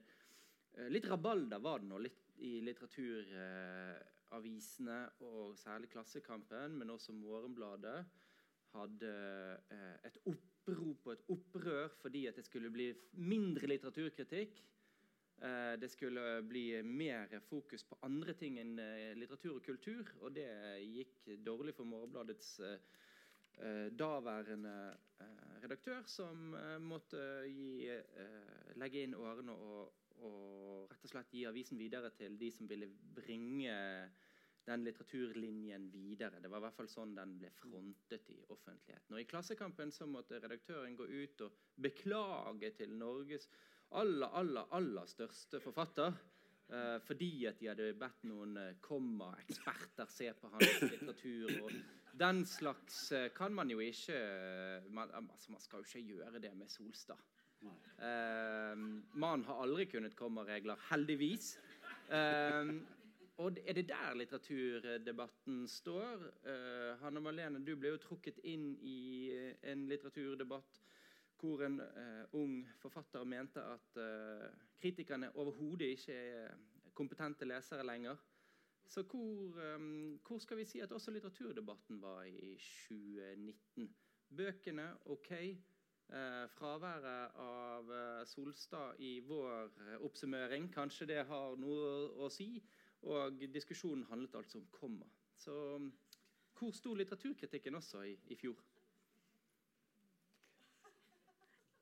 litt rabalder var det nå i litteraturavisene, og særlig Klassekampen, men også Morgenbladet, hadde et opprop og et opprør fordi at det skulle bli mindre litteraturkritikk. Eh, det skulle bli mer fokus på andre ting enn eh, litteratur og kultur, og det gikk dårlig for Morgenbladets eh, daværende redaktør, som måtte gi, legge inn årene og, og rett og slett gi avisen videre til de som ville bringe den litteraturlinjen videre. Det var i hvert fall sånn den ble frontet i offentligheten. Og I Klassekampen så måtte redaktøren gå ut og beklage til Norges aller, aller, aller største forfatter. Eh, fordi at de hadde bedt noen eh, komma-eksperter se på hans <coughs> litteratur. og Den slags eh, kan man jo ikke eh, man, altså man skal jo ikke gjøre det med Solstad. Eh, man har aldri kunnet komma-regler, heldigvis. Eh, og er det der litteraturdebatten står? Hanne Malene, du ble jo trukket inn i en litteraturdebatt hvor en eh, ung forfatter mente at eh, kritikerne overhodet ikke er kompetente lesere lenger. Så hvor, eh, hvor skal vi si at også litteraturdebatten var i 2019? Bøkene OK. Eh, fraværet av eh, Solstad i vår eh, oppsummering, kanskje det har noe å si. Og diskusjonen handlet altså om komma. Så hvor sto litteraturkritikken også i, i fjor?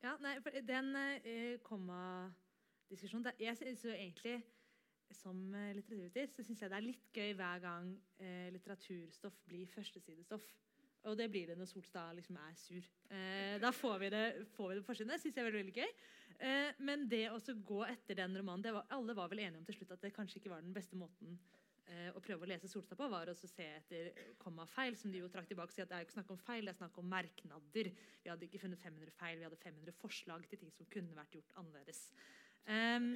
Ja, nei, for den uh, komma-diskusjonen Jeg synes jo egentlig som eh, litteraturviter så synes jeg det er litt gøy hver gang uh, litteraturstoff blir førstesidestoff. Og det blir det når Solstad liksom er sur. Eh, da får vi det, får vi det på forsiden. Det synes jeg er veldig, veldig gøy. Eh, men det å gå etter den romanen var, Alle var vel enige om til slutt at det kanskje ikke var den beste måten å prøve å lese Solstad på, var å se etter kommafeil, som de jo trakk tilbake. At det er jo ikke snakk om feil, det er snakk om merknader. Vi hadde ikke funnet 500 feil, vi hadde 500 forslag til ting som kunne vært gjort annerledes. Um,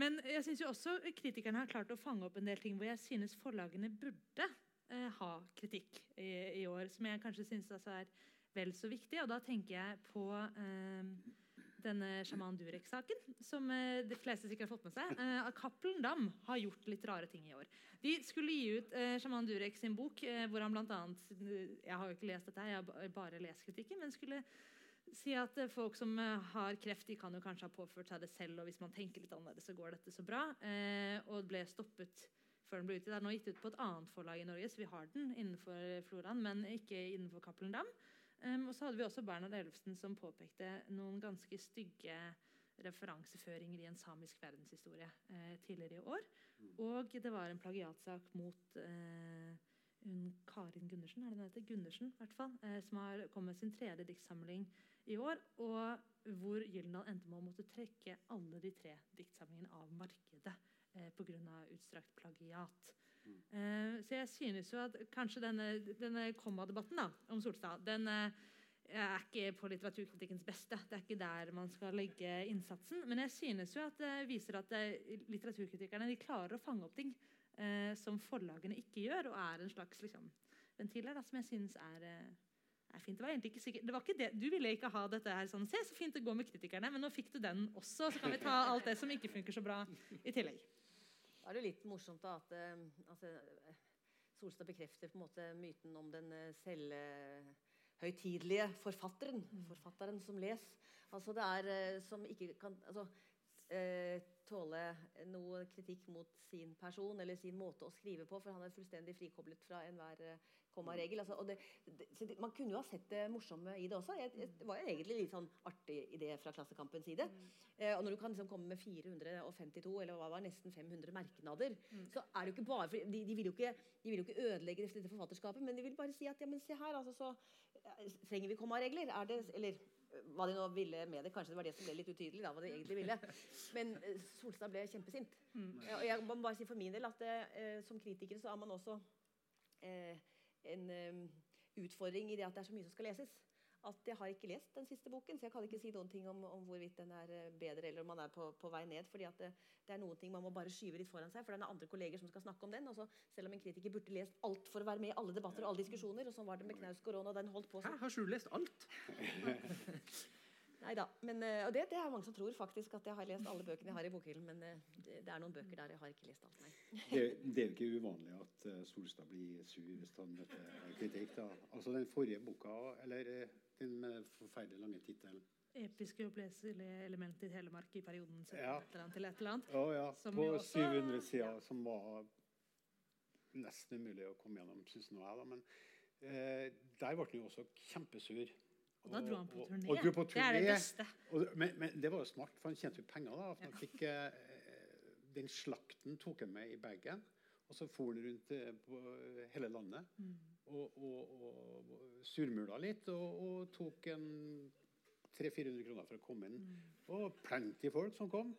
men jeg synes jo også kritikerne har klart å fange opp en del ting hvor jeg synes forlagene burde uh, ha kritikk i, i år, som jeg kanskje synes altså er vel så viktig. Og da tenker jeg på ehm, denne sjaman Durek-saken, som eh, de fleste sikkert har fått med seg. Eh, Cappelen Dam har gjort litt rare ting i år. De skulle gi ut eh, sjaman Durek sin bok, eh, hvor han bl.a. Jeg har jo ikke lest dette, jeg har bare lest kritikken, men skulle si at folk som har kreft, de kan jo kanskje ha påført seg det selv, og hvis man tenker litt annerledes, så går dette så bra. Og ble stoppet før den ble utgitt. Det er nå gitt ut på et annet forlag i Norge, så vi har den innenfor floraen, men ikke innenfor Cappelen Dam. Um, og så hadde vi også Bernhard Ellefsen som påpekte noen ganske stygge referanseføringer i en samisk verdenshistorie eh, tidligere i år. Og det var en plagiatsak mot eh, Karin Gundersen, er det den heter? Gundersen, hvert fall, eh, som har kommet med sin tredje diktsamling i år. Og hvor Gyldendal endte med å måtte trekke alle de tre diktsamlingene av markedet eh, pga. utstrakt plagiat. Eh, så jeg synes jo at kanskje denne, denne kommadebatten om Solstad den uh, er ikke på litteraturkritikkens beste. Det er ikke der man skal legge innsatsen. Men jeg synes jo at det viser at eh, litteraturkritikerne de klarer å fange opp ting uh, som forlagene ikke gjør, og er en slags liksom, ventiler da, som jeg synes er, er fint. Det var egentlig ikke sikkert, det var ikke det, Du ville ikke ha dette her sånn Se, så fint det går med kritikerne, men nå fikk du den også. Så kan vi ta alt det som ikke funker så bra, i tillegg. Da er det jo litt morsomt da, at eh, altså, Solstad bekrefter på en måte myten om den eh, selvhøytidelige forfatteren. Forfatteren som les. Altså det er eh, som ikke kan altså, eh, tåle noe kritikk mot sin person eller sin måte å skrive på, for han er fullstendig frikoblet fra enhver eh, kommaregel. Altså, og det, det, det, man kunne jo ha sett det morsomme i det også. Jeg, jeg, det var jo egentlig litt sånn artig idé fra Klassekampens side. Eh, og når du kan liksom komme med 452, eller hva var nesten 500 merknader, så er det jo ikke bare for de, de, vil jo ikke, de vil jo ikke ødelegge dette forfatterskapet, men de vil bare si at ja, men se her, altså, så eh, trenger vi kommaregler. Er det, eller hva de nå ville med det. Kanskje det var det som ble litt utydelig. da, hva de egentlig ville. Men eh, Solstad ble kjempesint. Mm. og jeg må bare si for min del at eh, som kritiker så har man også eh, en eh, utfordring i det at det er så mye som skal leses. At jeg har ikke lest den siste boken, så jeg kan ikke si noen ting om, om hvorvidt den er eh, bedre eller om man er på, på vei ned. fordi at det, det er noen ting man må bare skyve litt foran seg, for det er andre kolleger som skal snakke om den. og så Selv om en kritiker burde lest alt for å være med i alle debatter og alle diskusjoner, og sånn var det med Knaus og den holdt på Hæ, sånn. har ikke du lest alt? <laughs> Nei da. Men, eh, og det, det er mange som tror faktisk at jeg har lest alle bøkene jeg har i bokhyllen, men eh, det, det er noen bøker der jeg har ikke lest alt. Nei. <laughs> Det, det er jo ikke uvanlig at eh, Solstad blir sur hvis han møter kritikk. da. Altså Den forrige boka, eller den forferdelig lange tittelen Episke oppleselige elementer i Telemark i perioden 17 Ja. et eller annet til et eller annet. Å ja, på også- 700 sider, ja. som var nesten umulig å komme gjennom, syns nå jeg. da, Men eh, der ble han jo også kjempesur. Og da dro han på Og- turné. og dro på Det er det beste. Og, men, men det var jo smart, for han tjente jo penger. da, for han fikk eh, Den slakten tok han med i bagen. Og så for han rundt eh, på hele landet Mm. og, og, og surmula litt. Og, og tok en 300-400 kroner for å komme inn. Mm. Og plenty folk som kom.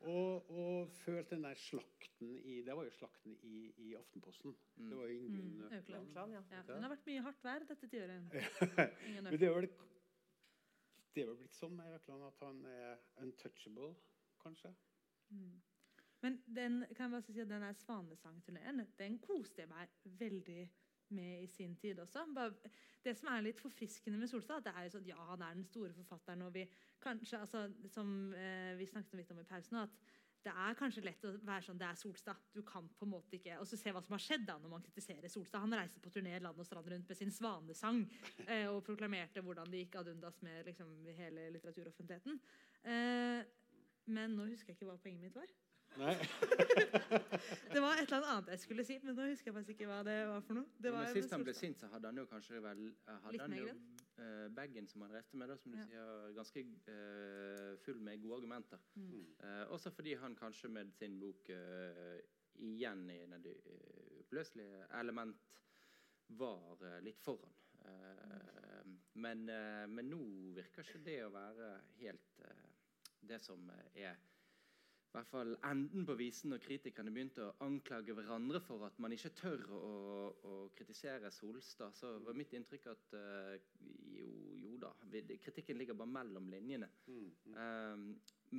Og, og følte den der slakten i Det var jo slakten i, i Aftenposten. Det var jo Ingunn Mm, Økland. Økland. Økland, ja. Ja, men det har vært mye hardt vær dette tiåret. <laughs> Ingen Men det er vel det er vel blitt sånn med Økland at han er untouchable, kanskje? Men den, kan jeg bare si at den der Svanesangturneen den koste jeg meg veldig med i sin tid også. Det som er litt forfriskende med Solstad, det er jo sånn, ja, han er den store forfatteren. og vi kanskje, altså, Som eh, vi snakket litt om i pausen, at det er kanskje lett å være sånn Det er Solstad. Du kan på en måte ikke Og så se hva som har skjedd da når man kritiserer Solstad. Han reiste på turné land og strand rundt med sin svanesang eh, og proklamerte hvordan det gikk ad undas med liksom, hele litteraturoffentligheten. Eh, men nå husker jeg ikke hva poenget mitt var. Nei. <laughs> Det var et eller annet jeg skulle si, men nå husker jeg faktisk ikke hva det var for noe. Det var men Sist han ble sint, så hadde han jo kanskje vel eh, hadde han jo uh, bagen som han reiste med, da, som du Ja. sier, ganske uh, full med gode argumenter. Mm. Uh, også fordi han kanskje med sin bok igjen i en av de eh, element var litt foran. Eh, men, men nå virker ikke det å være helt det som er i hvert fall enden på visen når kritikerne begynte å anklage hverandre for at man ikke tør å, å kritisere Solstad, så var mitt inntrykk at uh, jo, jo da, kritikken ligger bare mellom linjene. Mm, mm. Um,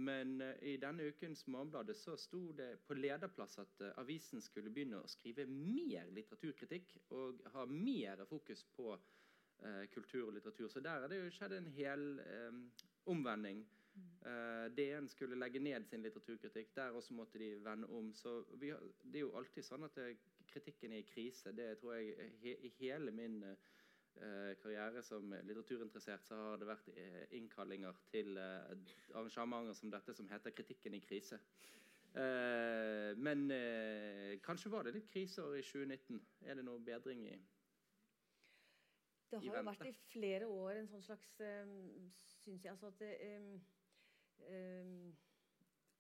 men uh, i denne ukens Morgenbladet så sto det på lederplass at uh, avisen skulle begynne å skrive mer litteraturkritikk og ha mer fokus på kultur og litteratur. Så der er det jo skjedd en hel um, omvending. Eh, DN skulle legge ned sin litteraturkritikk. Der også måtte de vende om. Så vi det er jo alltid sånn at det, kritikken er i krise. Det tror jeg eh, he, I hele min uh, karriere som litteraturinteressert så har det vært eh, innkallinger til eh, arrangementer som dette som heter 'Kritikken i krise'. Eh, men eh, kanskje var det litt kriseår i 2019. Er det noe bedring i Det har jo vært i flere år en sånn slags um, Syns jeg altså at um,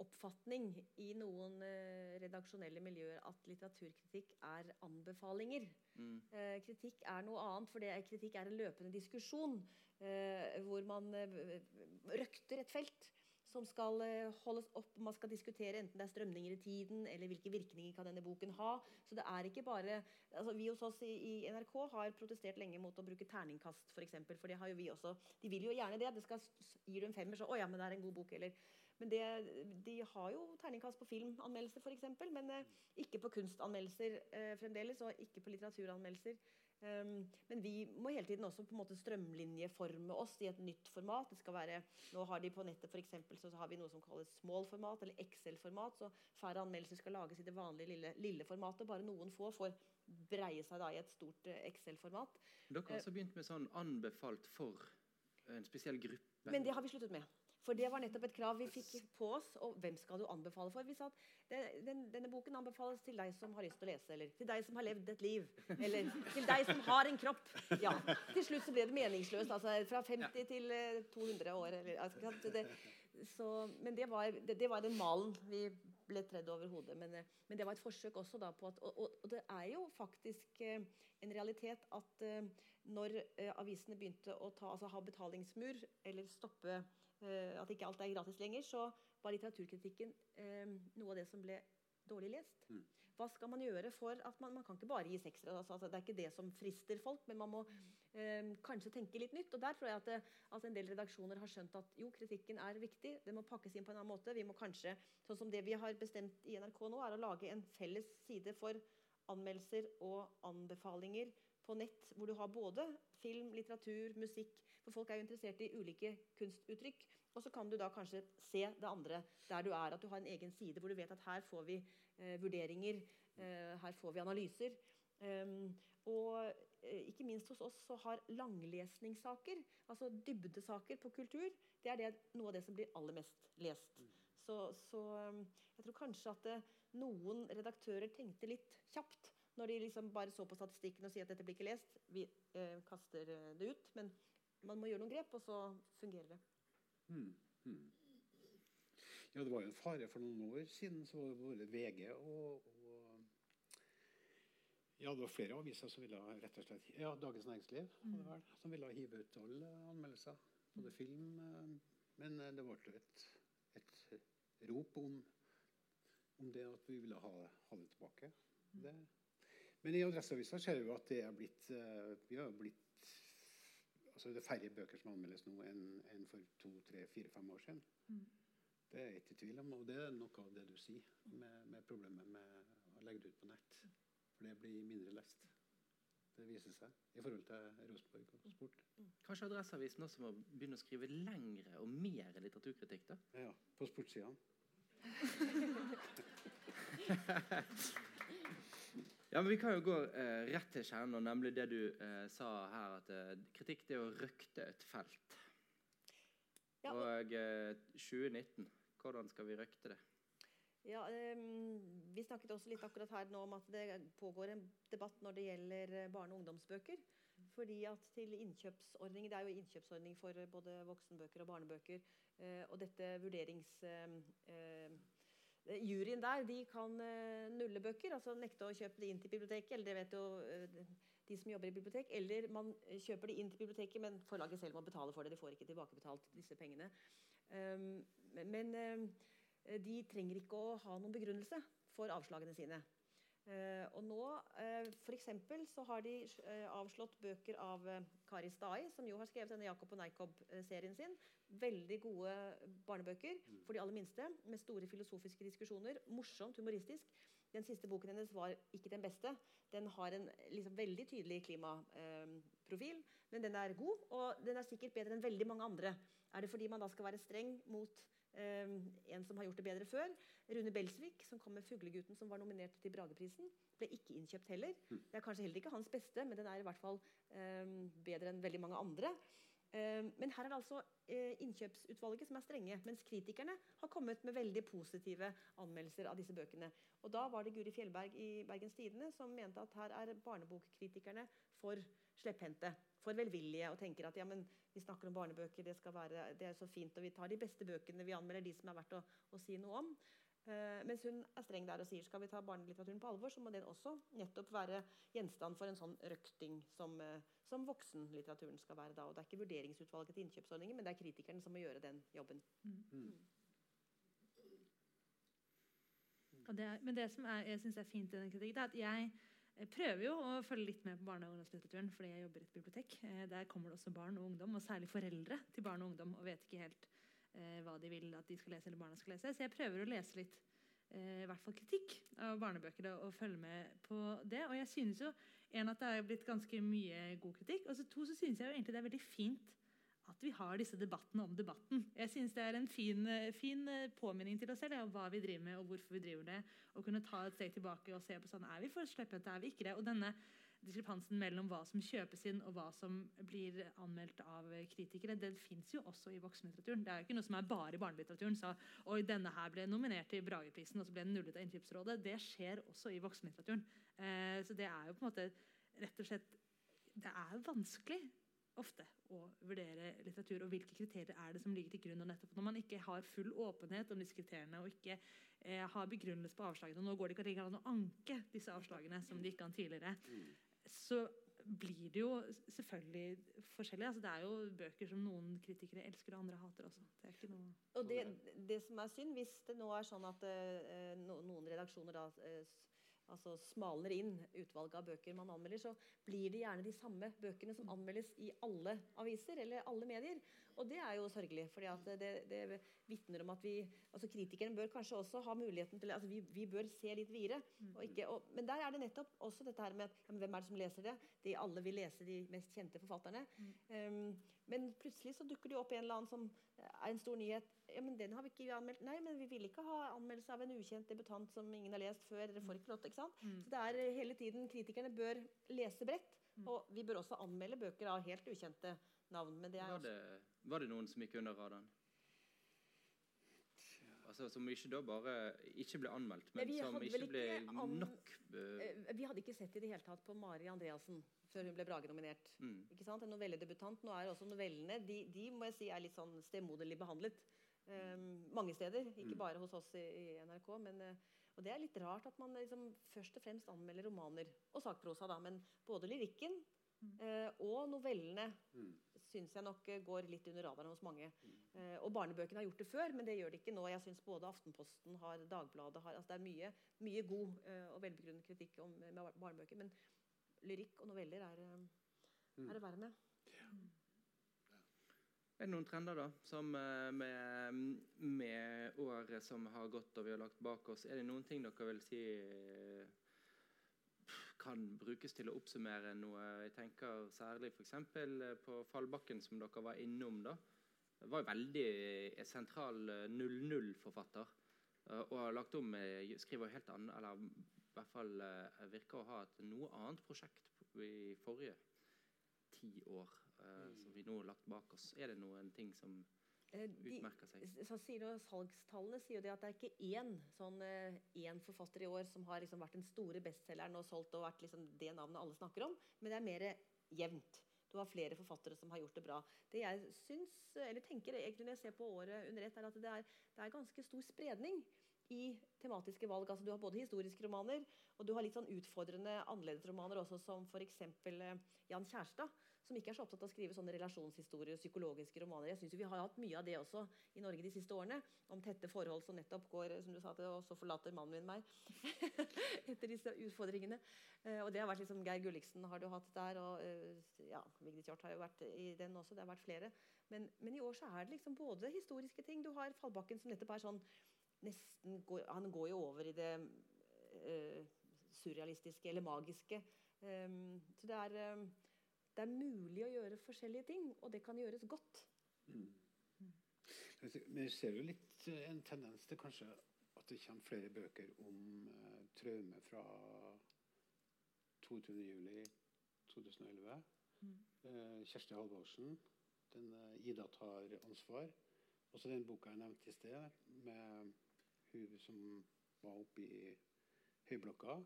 Oppfatning i noen eh, redaksjonelle miljøer at litteraturkritikk er anbefalinger. mm, Eh, kritikk er noe annet, for det kritikk er en løpende diskusjon eh, hvor man eh, røkter et felt som skal eh, holdes opp. Man skal diskutere enten det er strømninger i tiden, eller hvilke virkninger kan denne boken ha. Så det er ikke bare altså Vi hos oss i, i NRK har protestert lenge mot å bruke terningkast, f.eks. For, for det har jo vi også. De vil jo gjerne det. det skal, gir du en femmer, så å ja, men det er en god bok. Eller men det, de har jo terningkast på filmanmeldelser, f.eks., men eh, ikke på kunstanmeldelser eh, fremdeles, og ikke på litteraturanmeldelser. Um, men vi må hele tiden også på en måte strømlinjeforme oss i et nytt format. Det skal være, nå har de På nettet for eksempel, så har vi noe som kalles small-format, eller Excel-format. så Færre anmeldelser skal lages i det vanlige lille, lille formatet. Bare noen få får breie seg da i et stort eh, Excel-format. Dere har altså også begynt med sånn anbefalt for en spesiell gruppe. Men det har vi sluttet med. For det var nettopp et krav vi fikk på oss. Og hvem skal du anbefale for? Vi sa at den, den, denne boken anbefales til deg som har lyst til å lese, eller til deg som har levd et liv, eller til deg som har en kropp. Ja. Til slutt så ble det meningsløst. Altså fra 50 til eh, 200 år. Eller, altså, det, så, men det var, det, det var den malen vi ble tredd over hodet. Men, eh, men det var et forsøk også da på at Og, og, og det er jo faktisk eh, en realitet at eh, når eh, avisene begynte å ta, altså, ha betalingsmur, eller stoppe eh, at ikke alt er gratis lenger, så var litteraturkritikken eh, noe av det som ble dårlig lest. Mm. Hva skal man gjøre for at man, man kan ikke bare gi seksere? Altså, altså, det er ikke det som frister folk, men man må eh, kanskje tenke litt nytt. Og der tror jeg at, det, at en del redaksjoner har skjønt at jo, kritikken er viktig. Det må pakkes inn på en annen måte. Vi må kanskje, sånn som det vi har bestemt i NRK nå, er å lage en felles side for anmeldelser og anbefalinger på nett, hvor du har både film, litteratur, musikk. Folk er jo interessert i ulike kunstuttrykk. Og så kan du da kanskje se det andre der du er. At du har en egen side hvor du vet at her får vi eh, vurderinger, eh, her får vi analyser. Um, og eh, ikke minst hos oss så har langlesningssaker, altså dybdesaker på kultur, det er det, noe av det som blir aller mest lest. Så, så um, jeg tror kanskje at eh, noen redaktører tenkte litt kjapt når de liksom bare så på statistikken og sier at dette blir ikke lest. Vi eh, kaster eh, det ut. Men man må gjøre noen grep, og så fungerer det. Mm, mm. Ja, det var jo en fare for noen år siden. så var det både VG og, og Ja, det var flere aviser som ville rett og slett Ja, Dagens Næringsliv mm. som ville hive ut alle anmeldelser. Både film eh, Men eh, det ble et, et rop om, om det at vi ville ha, ha det tilbake. Det. Men i Adresseavisa ser vi jo at det er blitt eh, Vi har blitt altså Det er færre bøker som anmeldes nå enn enn for to, tre, fire, fem år siden. Mm. Det er jeg ikke i tvil om, og det er noe av det du sier med, med problemet med å legge det ut på nett. For det blir mindre lest. Det viser seg i forhold til Rosenborg og sport. Kanskje Adresseavisen også må begynne å skrive lengre og mer litteraturkritikk? da? Ja, på sportssidene. <laughs> Ja, men Vi kan jo gå eh, rett til kjernen, og nemlig det du eh, sa her, at eh, kritikk det er å røkte et felt. Ja, og- og eh, 2019, hvordan skal vi røkte det? Ja, ehm, Vi snakket også litt akkurat her nå om at det pågår en debatt når det gjelder eh, barne- og ungdomsbøker. Fordi at til innkjøpsordning, Det er jo innkjøpsordning for eh, både voksenbøker og barnebøker. eh, Og dette vurderings... Juryen der de kan eh, nulle bøker, altså nekte å kjøpe det inn til biblioteket. eller det vet jo eh, de som jobber i bibliotek, Eller man eh, kjøper det inn til biblioteket, men forlaget selv må betale for det. De får ikke tilbakebetalt disse pengene. Um, men de trenger ikke å ha noen begrunnelse for avslagene sine. Og nå, f.eks. så har de avslått bøker av Kari Stai, som jo har skrevet denne Jakob og Neikob-serien sin. Veldig gode barnebøker for de aller minste, med store filosofiske diskusjoner. Morsomt, humoristisk. Den siste boken hennes var ikke den beste. Den har en liksom, veldig tydelig klimaprofil, men den er god, og den er sikkert bedre enn veldig mange andre. Er det fordi man da skal være streng mot eh, en som har gjort det bedre før? Rune Belsvik, som kom med 'Fuglegutten', som var nominert til Brageprisen, ble ikke innkjøpt heller. Det er kanskje heller ikke hans beste, men den er i hvert fall eh, bedre enn veldig mange andre. Eh, men her er det altså eh, innkjøpsutvalget som er strenge, mens kritikerne har kommet med veldig positive anmeldelser av disse bøkene. Og da var det Guri Fjellberg i Bergens Tidende som mente at her er barnebokkritikerne for slepphendte, for velvillige, og tenker at ja, men vi snakker om barnebøker, det, være, det er så fint, og vi tar de beste bøkene, vi anmelder de som er verdt å, å si noe om. Eh, mens hun er streng der og sier skal vi ta barnelitteraturen på alvor, så må den også nettopp være gjenstand for en sånn røkting som, eh, som voksenlitteraturen skal være da. Og det er ikke vurderingsutvalget til innkjøpsordningen, men det er kritikerne som må gjøre den jobben. Og det, er- men det som er, jeg synes er fint i den kritikken, er at jeg jeg prøver jo å følge litt med på barne- og ungdomslitteraturen fordi jeg jobber i et bibliotek. Eh, Der kommer det også barn og ungdom, og særlig foreldre til barn og ungdom, og vet ikke helt eh, hva de vil at de skal lese eller barna skal lese. Så jeg prøver å lese litt eh, i hvert fall kritikk av barnebøker og, følge med på det. Og jeg synes jo en at det er blitt ganske mye god kritikk, og så to så synes jeg jo egentlig det er veldig fint at vi har disse debattene om debatten. Jeg synes Det er en fin, eh, fin eh, påminning til oss selv om hva vi driver med, og hvorfor vi driver det. Å kunne ta et steg tilbake og se på sånn, er vi for slepphendte, er vi ikke det? Og denne diskrepansen mellom hva som kjøpes inn, og hva som blir anmeldt av kritikere, den fins jo også i voksenlitteraturen. Det er jo ikke noe som er bare i barnelitteraturen. Så oi, denne her ble nominert til Brageprisen, og så ble den nullet av Innkjøpsrådet. Det skjer også i voksenlitteraturen. Eh, så det er jo på en måte rett og slett Det er vanskelig ofte å vurdere litteratur, og hvilke kriterier er det som ligger til grunn. og nettopp Når man ikke har full åpenhet om disse kriteriene og ikke eh, har begrunnelse på avslagene, og nå går det ikke an å anke disse avslagene som de ikke kan tidligere, så blir det jo selvfølgelig forskjellig. Altså, det er jo bøker som noen kritikere elsker og andre hater også. Det er. Og det, det som er synd, hvis det nå er sånn at uh, noen redaksjoner da s- altså smalner inn utvalget av bøker man anmelder, så blir det gjerne de samme bøkene som anmeldes i alle aviser eller alle medier. Og det er jo sørgelig, for det, det vitner om at vi altså Kritikeren bør kanskje også ha muligheten til altså vi, vi bør se litt videre. Og ikke, og, men der er det nettopp også dette her med at, ja, men hvem er det som leser det? De alle vil lese de mest kjente forfatterne. Um, men plutselig så dukker det opp en eller annen som er en stor nyhet. Ja, men den har vi ikke anmeldt. Nei, men vi vil ikke ha anmeldelse av en ukjent debutant som ingen har lest før. Dere får ikke lov til, ikke sant? Så det er eh, hele tiden Kritikerne bør lese bredt. Og vi bør også anmelde bøker av helt ukjente navn. Men det er Var det, var det noen som gikk under radaren? Altså, som ikke da bare ikke ble anmeldt, Nei, men vi som ikke ble ikke an- nok Eh, Vi hadde ikke sett i det hele tatt på Mari Andreassen før hun ble Brage-nominert. mm. Ikke sant? En novelledebutant. Nå er også novellene de, de må jeg si er litt sånn stemoderlig behandlet. Um, mange steder. Ikke bare hos oss i, i NRK. Men, eh, og det er litt rart at man liksom først og fremst anmelder romaner og sakprosa, da. Men både lyrikken uh, og novellene Mm. syns jeg nok går litt under radaren hos mange. Eh, og barnebøkene har gjort det før, men det gjør det ikke nå. Jeg synes både Aftenposten har, Dagbladet har altså Det er mye, mye god eh, og velbegrunnet kritikk om, med barnebøker. Men lyrikk og noveller er, eh, er det verre med. Er det noen trender da, som eh, med, med året som har gått og vi har lagt bak oss, er det noen ting dere vil si eh, kan brukes til å oppsummere noe? Jeg tenker særlig f.eks. på Fallbakken, som dere var innom. da. Var jo veldig eh, sentral eh, 00-forfatter. eh, Og har lagt om eh, skriver helt annet, eller i hvert fall eh, virker å ha et noe annet prosjekt i forrige ti år eh, som vi nå har lagt bak oss. Er det noen ting som Eh, de, utmerker seg. så sier noe, Salgstallene sier jo det at det er ikke én sånn, eh, én forfatter i år som har liksom vært den store bestselgeren og solgt og vært liksom det navnet alle snakker om, men det er mer jevnt. Du har flere forfattere som har gjort det bra. Det jeg syns, eller tenker egentlig når jeg ser på året under ett, er at det er, det er ganske stor spredning i tematiske valg. Altså, du har både historiske romaner og du har litt sånn utfordrende annerledesromaner også, som f.eks. Eh, Jan Kjærstad, som ikke er så opptatt av å skrive sånne relasjonshistorier og psykologiske romaner. Jeg synes jo Vi har hatt mye av det også i Norge de siste årene. Om tette forhold som nettopp går som du sa til, og så forlater mannen min meg <laughs> etter disse utfordringene. Eh, og det har vært liksom Geir Gulliksen har du hatt der, og eh, ja, Vigdis Hjorth har jo vært i den også. Det har vært flere. Men, men, i år så er det liksom både historiske ting Du har Fallbakken som nettopp er sånn nesten går, Han går jo over i det uh, surrealistiske eller magiske. Um, så det er um, det er mulig å gjøre forskjellige ting, og det kan gjøres godt. Mm. Vi ser jo litt eh, en tendens til kanskje at det kommer flere bøker om eh, traume fra 22.07.2011. Mm. Eh, Kjersti Halvorsen, den eh, 'Ida tar ansvar'. Også den boka jeg nevnte i sted, med hun som var oppe i høyblokka.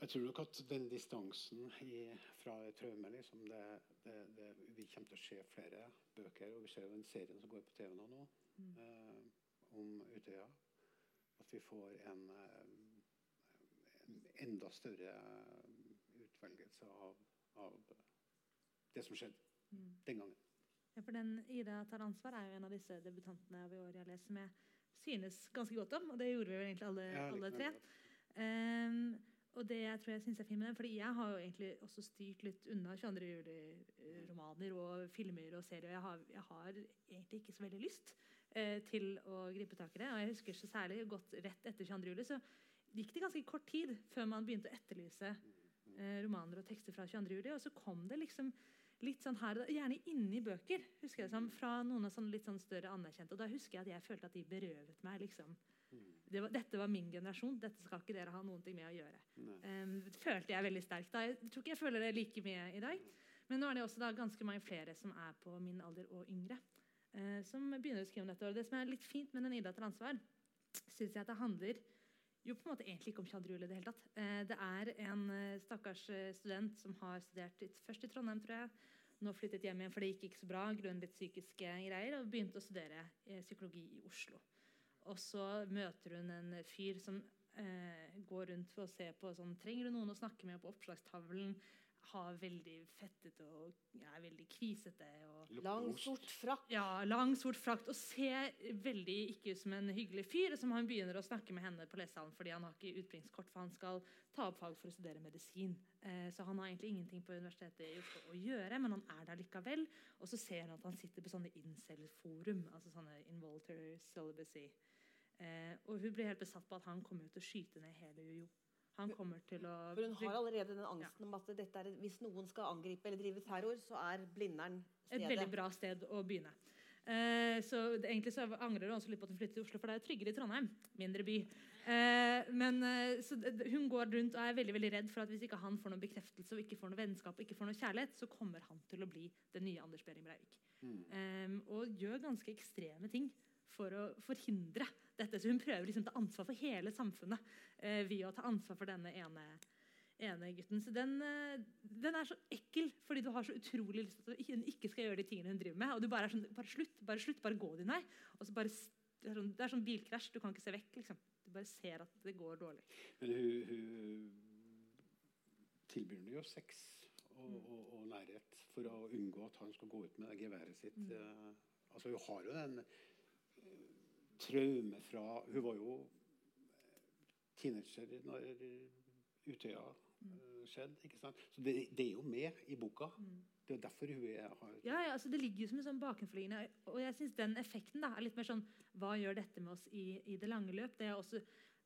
Jeg tror nok at den distansen i, fra traume liksom, det, det, det, Vi kommer til å se flere bøker. Og vi ser jo den serien som går på TV nå, mm. eh, om Utøya. At vi får en, eh, en enda større utvelgelse av, av, det som skjedde mm. den gangen. Ja, for den Ida tar ansvar er jo en av disse debutantene vi i år jeg leser som jeg synes ganske godt om. Og det gjorde vi vel egentlig alle, ja, alle tre. Um, og det jeg tror jeg syns er fint med den, fordi Jeg har jo egentlig også styrt litt unna 22. juli-romaner og filmer og serier. Jeg har, jeg har egentlig ikke så veldig lyst eh, til å gripe tak i det. Og jeg husker så særlig godt rett etter 22. juli så gikk det ganske kort tid før man begynte å etterlyse eh, romaner og tekster fra 22. juli. Og så kom det liksom litt sånn her, gjerne inni bøker, husker jeg som, fra noen av sånne litt sånn større anerkjente. Og da husker jeg at jeg følte at de berøvet meg. liksom, det var, dette var min generasjon. Dette skal ikke dere ha noen ting med å gjøre. Um, følte jeg veldig sterkt da. Jeg tror ikke jeg føler det like mye i dag. Men nå er det også da ganske mange flere som er på min alder og yngre, uh, som begynner å skrive om dette. Og det som er litt fint med den Ida til ansvar, syns jeg at det handler jo på en måte egentlig ikke om 22. i det hele tatt. Uh, det er en uh, stakkars student som har studert først i Trondheim, tror jeg. Nå flyttet hjem igjen, for det gikk ikke så bra. grunnet litt psykiske greier, Og begynte å studere psykologi i Oslo. Og så møter hun en fyr som eh, går rundt for å se på sånn, Trenger du noen å snakke med på oppslagstavlen? Har veldig fettete og er veldig kvisete. Og, lang, sort frakt. Ja, lang, sort frakt. Og ser veldig ikke ut som en hyggelig fyr. Som han begynner å snakke med henne på lesesalen fordi han har ikke utbringskort, for han skal ta opp fag for å studere medisin. Eh, så han har egentlig ingenting på universitetet i Oslo å gjøre, men han er der likevel. Og så ser han at han sitter på sånne incel-forum, altså sånne involuntary celibacy. Eh, og hun blir helt besatt på at han kommer til å skyte ned hele Jojo. Han kommer til å... For Hun har allerede den angsten ja. om at er, hvis noen skal angripe eller drive terror, så er Blindern stedet. Et veldig bra sted å begynne. Eh, så det, Egentlig så angrer hun også litt på at hun flyttet til Oslo, for det er tryggere i Trondheim. Mindre by. Eh, men eh, så Hun går rundt og er veldig veldig redd for at hvis ikke han får noen bekreftelse, og ikke får noe vennskap og ikke får noe kjærlighet, så kommer han til å bli den nye Anders Behring Breivik. Mm. Eh, og gjør ganske ekstreme ting for å forhindre dette. Så hun prøver liksom å ta ansvar for hele samfunnet eh, ved å ta ansvar for denne ene, ene gutten. Så den, eh, den, er så ekkel fordi du har så utrolig lyst til at hun ikke skal gjøre de tingene hun driver med. Og du bare er sånn Bare slutt, bare slutt, bare gå din vei. Og så bare, det, er sånn, det er sånn bilkrasj. Du kan ikke se vekk. liksom. Du bare ser at det går dårlig. Men hun, hun tilbyr jo sex og, mm. og, og, nærhet for å unngå at han skal gå ut med geværet sitt. Mm. Uh, altså Hun har jo den traume fra Hun var jo teenager når Utøya mm. skjedde. ikke sant? Så det, det, er jo med i boka. Mm. Det er derfor hun er, har Ja, ja altså Det ligger jo som en sånn bakenforliggende Og jeg synes den effekten da, er litt mer sånn Hva gjør dette med oss i, i det lange løp? Det er også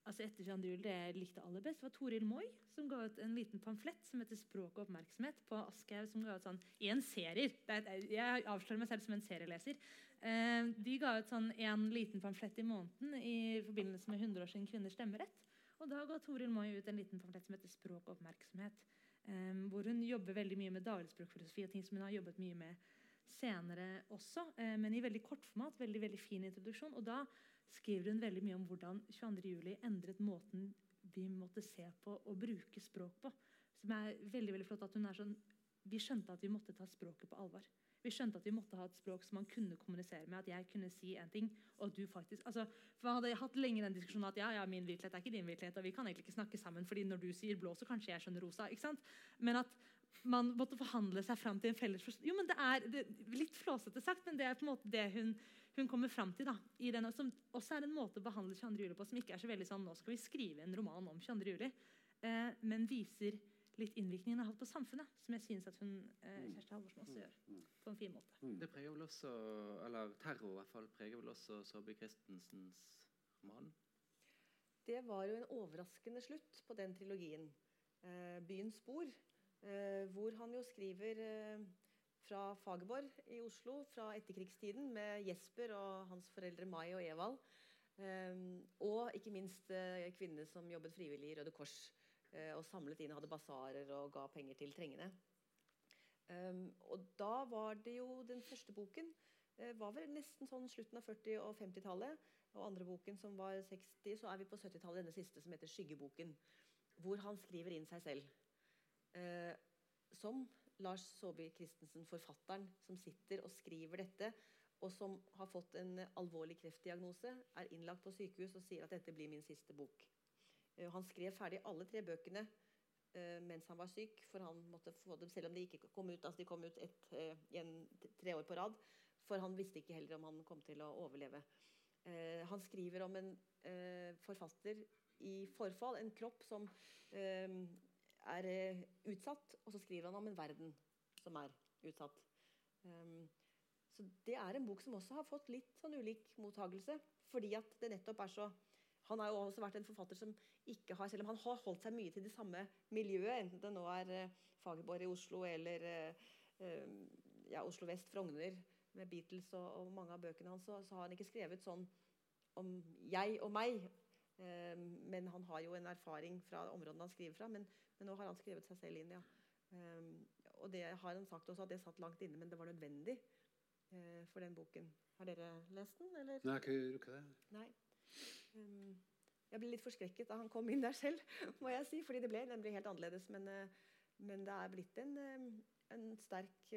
altså etter Jean Duel, Det jeg likte aller best, var Toril Moi, som ga ut en liten pamflett som heter 'Språk og oppmerksomhet' på Aschehoug. som ga ut sånn, en serier. Jeg avslører meg selv som en serieleser. Eh, de ga ut sånn en liten pamflett i måneden i forbindelse med 100 år siden kvinners stemmerett. Og da ga Toril Moi ut en liten pamflett som heter 'Språk og oppmerksomhet'. Eh, hvor hun jobber veldig mye med dagligspråkfilosofi og ting som hun har jobbet mye med senere også, eh, men i veldig kort format. Veldig, veldig fin introduksjon. Og da skriver hun veldig mye om hvordan 22.07. endret måten vi måtte se på og bruke språk på. Som er veldig, veldig flott at hun er sånn Vi skjønte at vi måtte ta språket på alvor. Vi skjønte at vi måtte ha et språk som man kunne kommunisere med. At jeg kunne si en ting, og du faktisk altså, for jeg hadde hatt lenge den diskusjonen at ja, ja, min virkelighet er ikke din virkelighet, og vi kan egentlig ikke snakke sammen, fordi når du sier blå, så kanskje jeg skjønner rosa. ikke sant? Men at man måtte forhandle seg fram til en felles forståelse. Jo, men det er det, litt flåsete sagt, men det er på en måte det hun, hun kommer fram til. da, i denne Som også er en måte å behandle 22. juli på som ikke er så veldig sånn nå skal vi skrive en roman om 22. juli, eh, men viser litt innvirkningen har hatt på samfunnet, som jeg synes at hun, eh, Kjersti Halvorsen også gjør på en fin måte. Det preger vel også, eller Terror i hvert fall, preger vel også Saabye Christensens roman? Det var jo en overraskende slutt på den trilogien. Eh, 'Byens spor', eh, hvor han jo skriver eh, fra Fagerborg i Oslo fra etterkrigstiden med Jesper og hans foreldre Mai og Evald. Eh, og ikke minst eh, kvinnene som jobbet frivillig i Røde Kors eh, og samlet inn, hadde basarer og ga penger til trengende. Um, og da var det jo den første boken eh, var vel nesten sånn slutten av 40- og 50-tallet. Og andre boken som var 60, så er vi på 70-tallet, denne siste som heter 'Skyggeboken'. Hvor han skriver inn seg selv. Som Lars Saabye Christensen, forfatteren som sitter og skriver dette, og som har fått en alvorlig kreftdiagnose, er innlagt på sykehus og sier at dette blir min siste bok. Eh, han skrev ferdig alle tre bøkene eh, mens han var syk, for han måtte få dem, selv om de ikke kom ut, altså de kom ut et, eh, igjen, tre år på rad. For han visste ikke heller om han kom til å overleve. Han skriver om en forfatter i forfall, en kropp som er eh, utsatt, og så skriver han om en verden som er utsatt. Um, så det er en bok som også har fått litt sånn ulik mottagelse, fordi at det nettopp er så Han har jo også vært en forfatter som ikke har Selv om han har holdt seg mye til det samme miljøet, enten det nå er eh, Fagerborg i Oslo eller eh, ja, Oslo vest, Frogner, med Beatles og, og mange av bøkene hans, så, så har han ikke skrevet sånn om jeg og meg. Eh, men han har jo en erfaring fra områdene han skriver fra. Men, men nå har han skrevet seg selv inn, ja. Eh, og det har han sagt også, at det satt langt inne, men det var nødvendig eh, for den boken. Har dere lest den, eller? Nei, jeg ikke det. Nei. Um, jeg ble litt forskrekket da han kom inn der selv, <laughs> må jeg si. Fordi det ble nemlig helt annerledes. Men, eh, men det er blitt en, eh, en sterk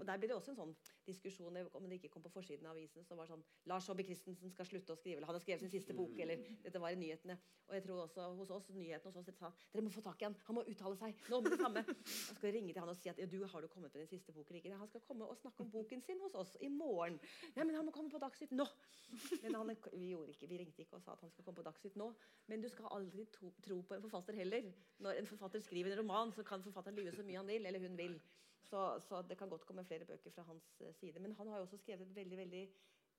Og der ble det også en sånn diskusjon om det ikke kom på forsiden av avisen. som var sånn Lars Saabye Christensen skal slutte å skrive, eller han har skrevet sin siste bok. eller Dette var i nyhetene. Og jeg tror også hos oss nyhetene hos oss sa dere må få tak i han, han må uttale seg nå med det samme. <laughs> Jeg skal ringe til han og si at ja, du har du kommet med din siste bok eller ikke. Han skal komme og snakke om boken sin hos oss i morgen. Ja, men han må komme på Dagsnytt nå. Men han, vi, ikke, vi ringte ikke og sa at han skal komme på Dagsnytt nå. Men du skal aldri tro, tro på en forfatter heller. Når en forfatter skriver en roman, så kan forfatteren lyve så mye han vil, eller hun vil. Så, så, det kan godt komme flere bøker fra hans uh, side. Men han har jo også skrevet et veldig veldig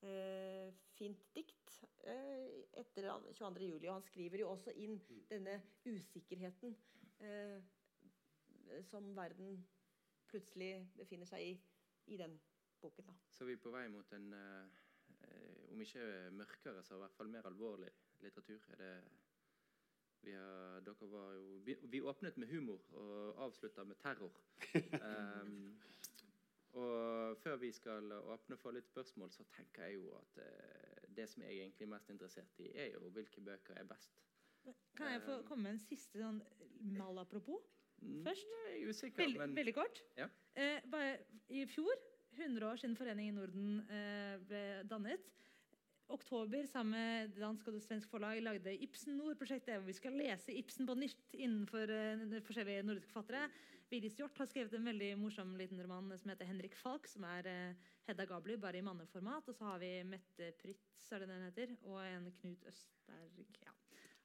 uh, fint dikt uh, etter 22. juli. Og han skriver jo også inn denne usikkerheten som verden plutselig befinner seg i i den boken. da. Så vi er på vei mot en, om ikke mørkere, så i hvert fall mer alvorlig litteratur. Er det vi, har, dere var jo, vi, vi, åpnet med humor og avslutta med terror. Um, <laughs> og før vi skal åpne for litt spørsmål, så tenker jeg jo at uh, det som jeg er mest interessert i, er jo hvilke bøker er best. Kan jeg få komme med en siste sånn malapropos først? Nei, er usikker, veldig, men veldig kort. Ja. Uh, bare, I fjor, 100 år siden Foreningen i Norden uh, ble dannet, oktober sammen med dansk og svensk forlag lagde Ibsen Nord-prosjektet, hvor vi skal lese Ibsen på nytt innenfor uh, forskjellige nordiske forfattere. Vigdis Hjorth har skrevet en veldig morsom liten roman som heter 'Henrik Falk', som er uh, Hedda Gabler, bare i manneformat. Og så har vi Mette Prytz, er det den heter, og en Knut Østberg ja.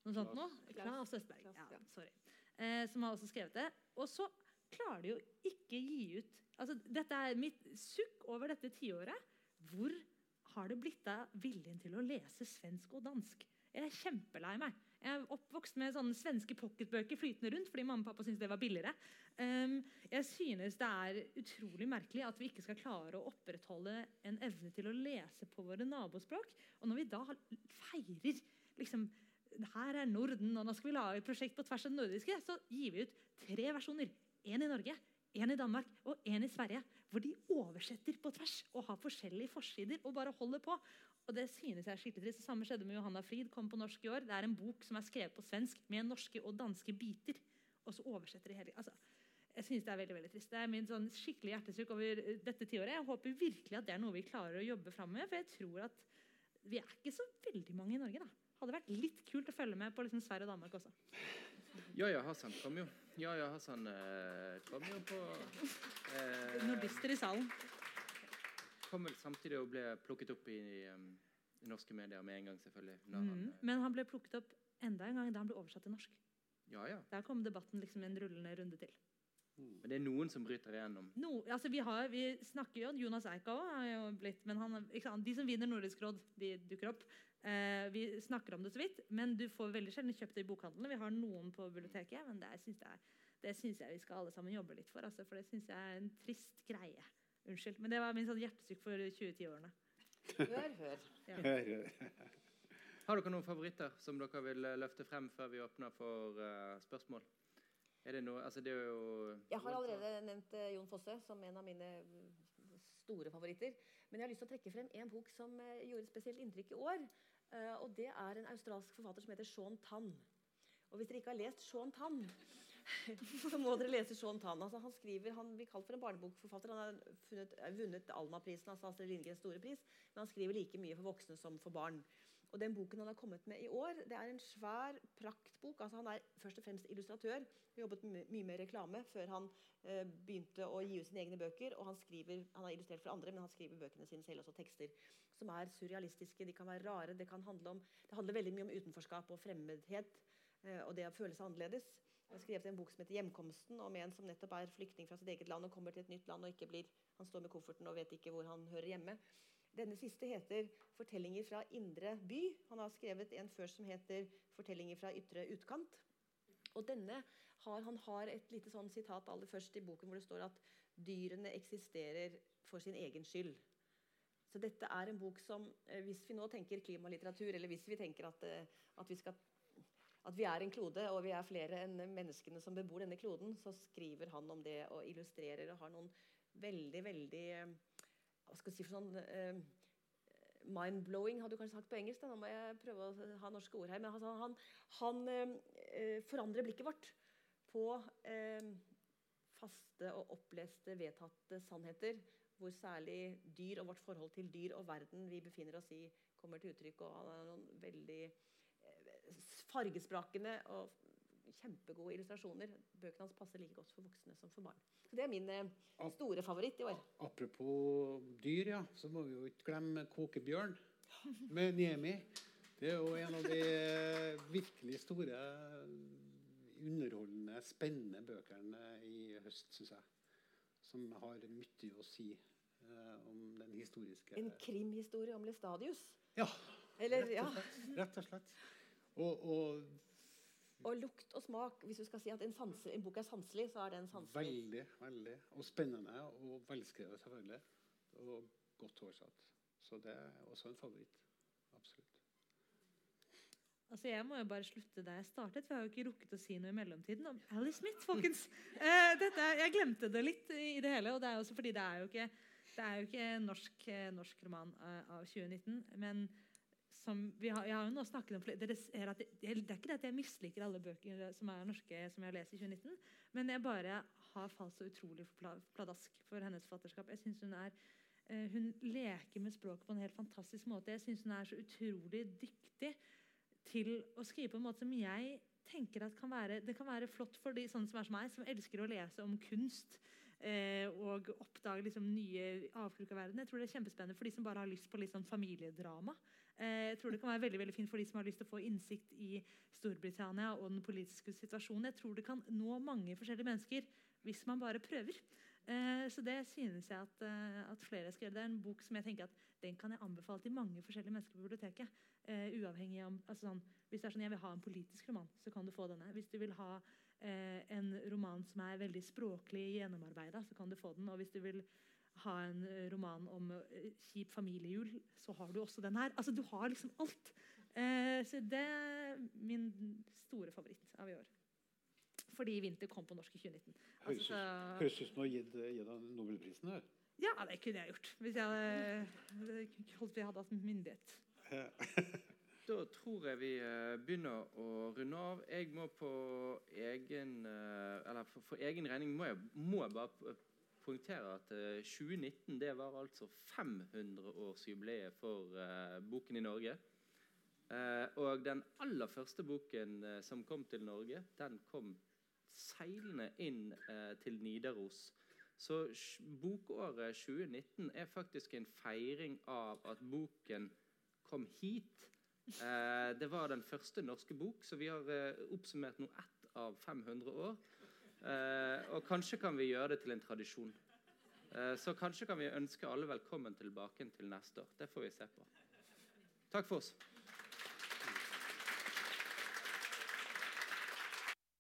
Noe sånt noe. Klas Østberg. Ja, sorry. Uh, som har også skrevet det. Og så klarer de jo ikke gi ut altså Dette er mitt sukk over dette tiåret. Hvor har det blitt av viljen til å lese svensk og dansk? Jeg er kjempelei meg. Jeg er oppvokst med sånne svenske pocketbøker flytende rundt fordi mamma og pappa syntes det var billigere. Um, jeg synes det er utrolig merkelig at vi ikke skal klare å opprettholde en evne til å lese på våre nabospråk. Og når vi da feirer liksom, her er Norden, og nå skal vi lage et prosjekt på tvers av det nordiske, så gir vi ut tre versjoner. Én i Norge, en i Danmark og en i Sverige, hvor de oversetter på tvers og har forskjellige forsider og bare holder på. Og det synes jeg er skikkelig trist. Det samme skjedde med Johanna Frid, kom på norsk i år. Det er en bok som er skrevet på svensk med norske og danske biter. Og så oversetter de hele altså, Jeg synes det er veldig veldig trist. Det er min sånn skikkelig hjertesukk over eh, dette tiåret. Jeg håper virkelig at det er noe vi klarer å jobbe fram med. For jeg tror at vi er ikke så veldig mange i Norge, da. Hadde vært litt kult å følge med på liksom Sverige og Danmark også. Ja, ja, har Hassan kom jo. Yahya Hassan eh, kom jo på eh, Nordister i salen. Kom vel samtidig og ble plukket opp i, um, i norske medier med en gang, selvfølgelig. Mm. han, Mm. eh, Men han ble plukket opp enda en gang da han ble oversatt til norsk. ja, ja. Der kom debatten liksom en rullende runde til. Men det er noen som bryter igjennom. No, altså vi, har, vi snakker jo Jonas Eika òg jo blitt men han, sant? De som vinner Nordisk råd, de dukker opp. Eh, vi snakker om det så vidt, men du får veldig sjelden kjøpt det i bokhandlene. Vi har noen på biblioteket, men det syns jeg, det syns jeg vi skal alle sammen jobbe litt for. Altså, for det syns jeg er en trist greie. Unnskyld. Men det var min sånn hjertesyk for 2010-årene. Hør, hør. <laughs> Hør, hør. Har dere noen favoritter som dere vil eh, løfte frem før vi åpner for uh, spørsmål? Er det noe Altså, det er jo Jeg har allerede nevnt uh, Jon Fosse som en av mine mm, store favoritter. Men jeg har lyst til å trekke frem en bok som uh, gjorde spesielt inntrykk i år. Eh, og det er en australsk forfatter som heter Sean Tann. Og hvis dere ikke har lest Sean Tann, <laughs> så må dere lese Sean Tann. Altså, han skriver, han blir kalt for en barnebokforfatter. Han har funnet, eh, vunnet Alma-prisen, altså Astrid Lindgrens store pris. Men han skriver like mye for voksne som for barn. Og den boken han har kommet med i år, det er en svær praktbok. Altså, han er først og fremst illustratør. Har jobbet my mye med reklame før han eh, begynte å gi ut sine egne bøker. Og han, skriver, han har illustrert for andre, men han skriver bøkene sine selv også tekster som er surrealistiske. De kan være rare. Det, kan handle om, det handler veldig mye om utenforskap og fremmedhet. eh, og det å føle seg annerledes. Han har skrevet en bok som heter 'Hjemkomsten', om en som nettopp er flyktning fra sitt eget land og kommer til et nytt land og ikke blir Han står med kofferten og vet ikke hvor han hører hjemme. Denne siste heter 'Fortellinger fra indre by'. Han har skrevet en før som heter 'Fortellinger fra ytre utkant'. Og denne har, Han har et lite sånn sitat aller først i boken hvor det står at dyrene eksisterer for sin egen skyld. Så dette er en bok som, eh, hvis vi nå tenker klimalitteratur, eller hvis vi tenker at, eh, at, vi skal, at vi er en klode, og vi er flere enn menneskene som bebor denne kloden, så skriver han om det og illustrerer og har noen veldig, veldig eh, Hva skal jeg si for sånn eh, Mind-blowing, hadde du kanskje sagt på engelsk. Da. Nå må jeg prøve å ha norske ord her. Men altså, han, han eh, forandrer blikket vårt på eh, faste og oppleste, vedtatte sannheter, hvor særlig dyr og vårt forhold til dyr og verden vi befinner oss i, kommer til uttrykk. Og han er noen veldig eh, fargesprakende og kjempegode illustrasjoner. Bøkene hans passer like godt for voksne som for barn. Så Det er min eh, store favoritt i år. Apropos dyr, ja, så må vi jo ikke glemme Kokebjørn med Niemi. Det er jo en av de eh, virkelig store, underholdende, spennende bøkene i høst, syns jeg. Som har mye å si eh, om den historiske En krimhistorie om Lestadius. Ja, Eller, rett og slett. Rett og slett. Og, og Og lukt og smak. Hvis du skal si at en, sanse, en bok er sanselig, så er den sanselig. veldig, veldig. Og spennende og velskrevet, selvfølgelig. Og godt oversatt. Så det er også en favoritt. Absolutt. Altså, Jeg må jo bare slutte der jeg startet, for jeg har jo ikke rukket å si noe i mellomtiden om Alice Smith, folkens. Eh, dette, jeg glemte det litt i det hele, og det er også fordi det er jo ikke, det er jo ikke norsk, eh, norsk roman eh, av 2019. Men har, jeg har jo nå snakket om dere ser at det, det er ikke det at jeg misliker alle bøker som er norske som jeg har lest i 2019, men jeg bare har falt så utrolig for pladask for hennes forfatterskap. Jeg synes hun er eh, hun leker med språket på en helt fantastisk måte. Jeg synes hun er så utrolig dyktig til å skrive på en måte som jeg tenker at kan være, det kan være flott for de sånne som er som meg, som elsker å lese om kunst eh, og oppdage liksom, nye avkrok av verden. Jeg tror det er kjempespennende for de som bare har lyst på litt sånn familiedrama. Eh, jeg tror det kan være veldig, veldig fint for de som har lyst til å få innsikt i Storbritannia og den politiske situasjonen. Jeg tror det kan nå mange forskjellige mennesker hvis man bare prøver. Eh, så det synes jeg at, eh, at flere skal gjøre. Det er en bok som jeg tenker at den kan jeg anbefale til mange forskjellige mennesker på biblioteket. Uavhengig om, altså sånn, Hvis det er sånn jeg vil ha en politisk roman, så kan du få denne. Hvis du vil ha en roman som er veldig språklig gjennomarbeida, så kan du få den. Og hvis du vil ha en eh, roman om eh, kjip familiejul, så har du også den her. Altså, Du har liksom alt. Eh, så det er min store favoritt av i år. fordi vinter kom på norsk i 2019. Høres Altså, høres ut som du har gitt gitt Nobelprisen her. ja, det kunne jeg gjort. Hvis jeg hadde, holdt jeg hadde hatt myndighet. <laughs> Da tror jeg vi eh, begynner å runde av. Jeg må på egen eh, Eller for, for egen regning må jeg, må jeg bare poengtere at eh, 2019 det var altså 500-årsjubileet for eh, boken i Norge. Eh, og den aller første boken eh, som kom til Norge, den kom seilende inn eh, til Nidaros. Så bokåret 2019 er faktisk en feiring av at boken kom hit. Eh, det var den første norske bok, så vi har eh, oppsummert nå ett av 500 år. Eh, og kanskje kan vi gjøre det til en tradisjon. Eh, så kanskje kan vi ønske alle velkommen tilbake til neste år. Det får vi se på. Takk for oss.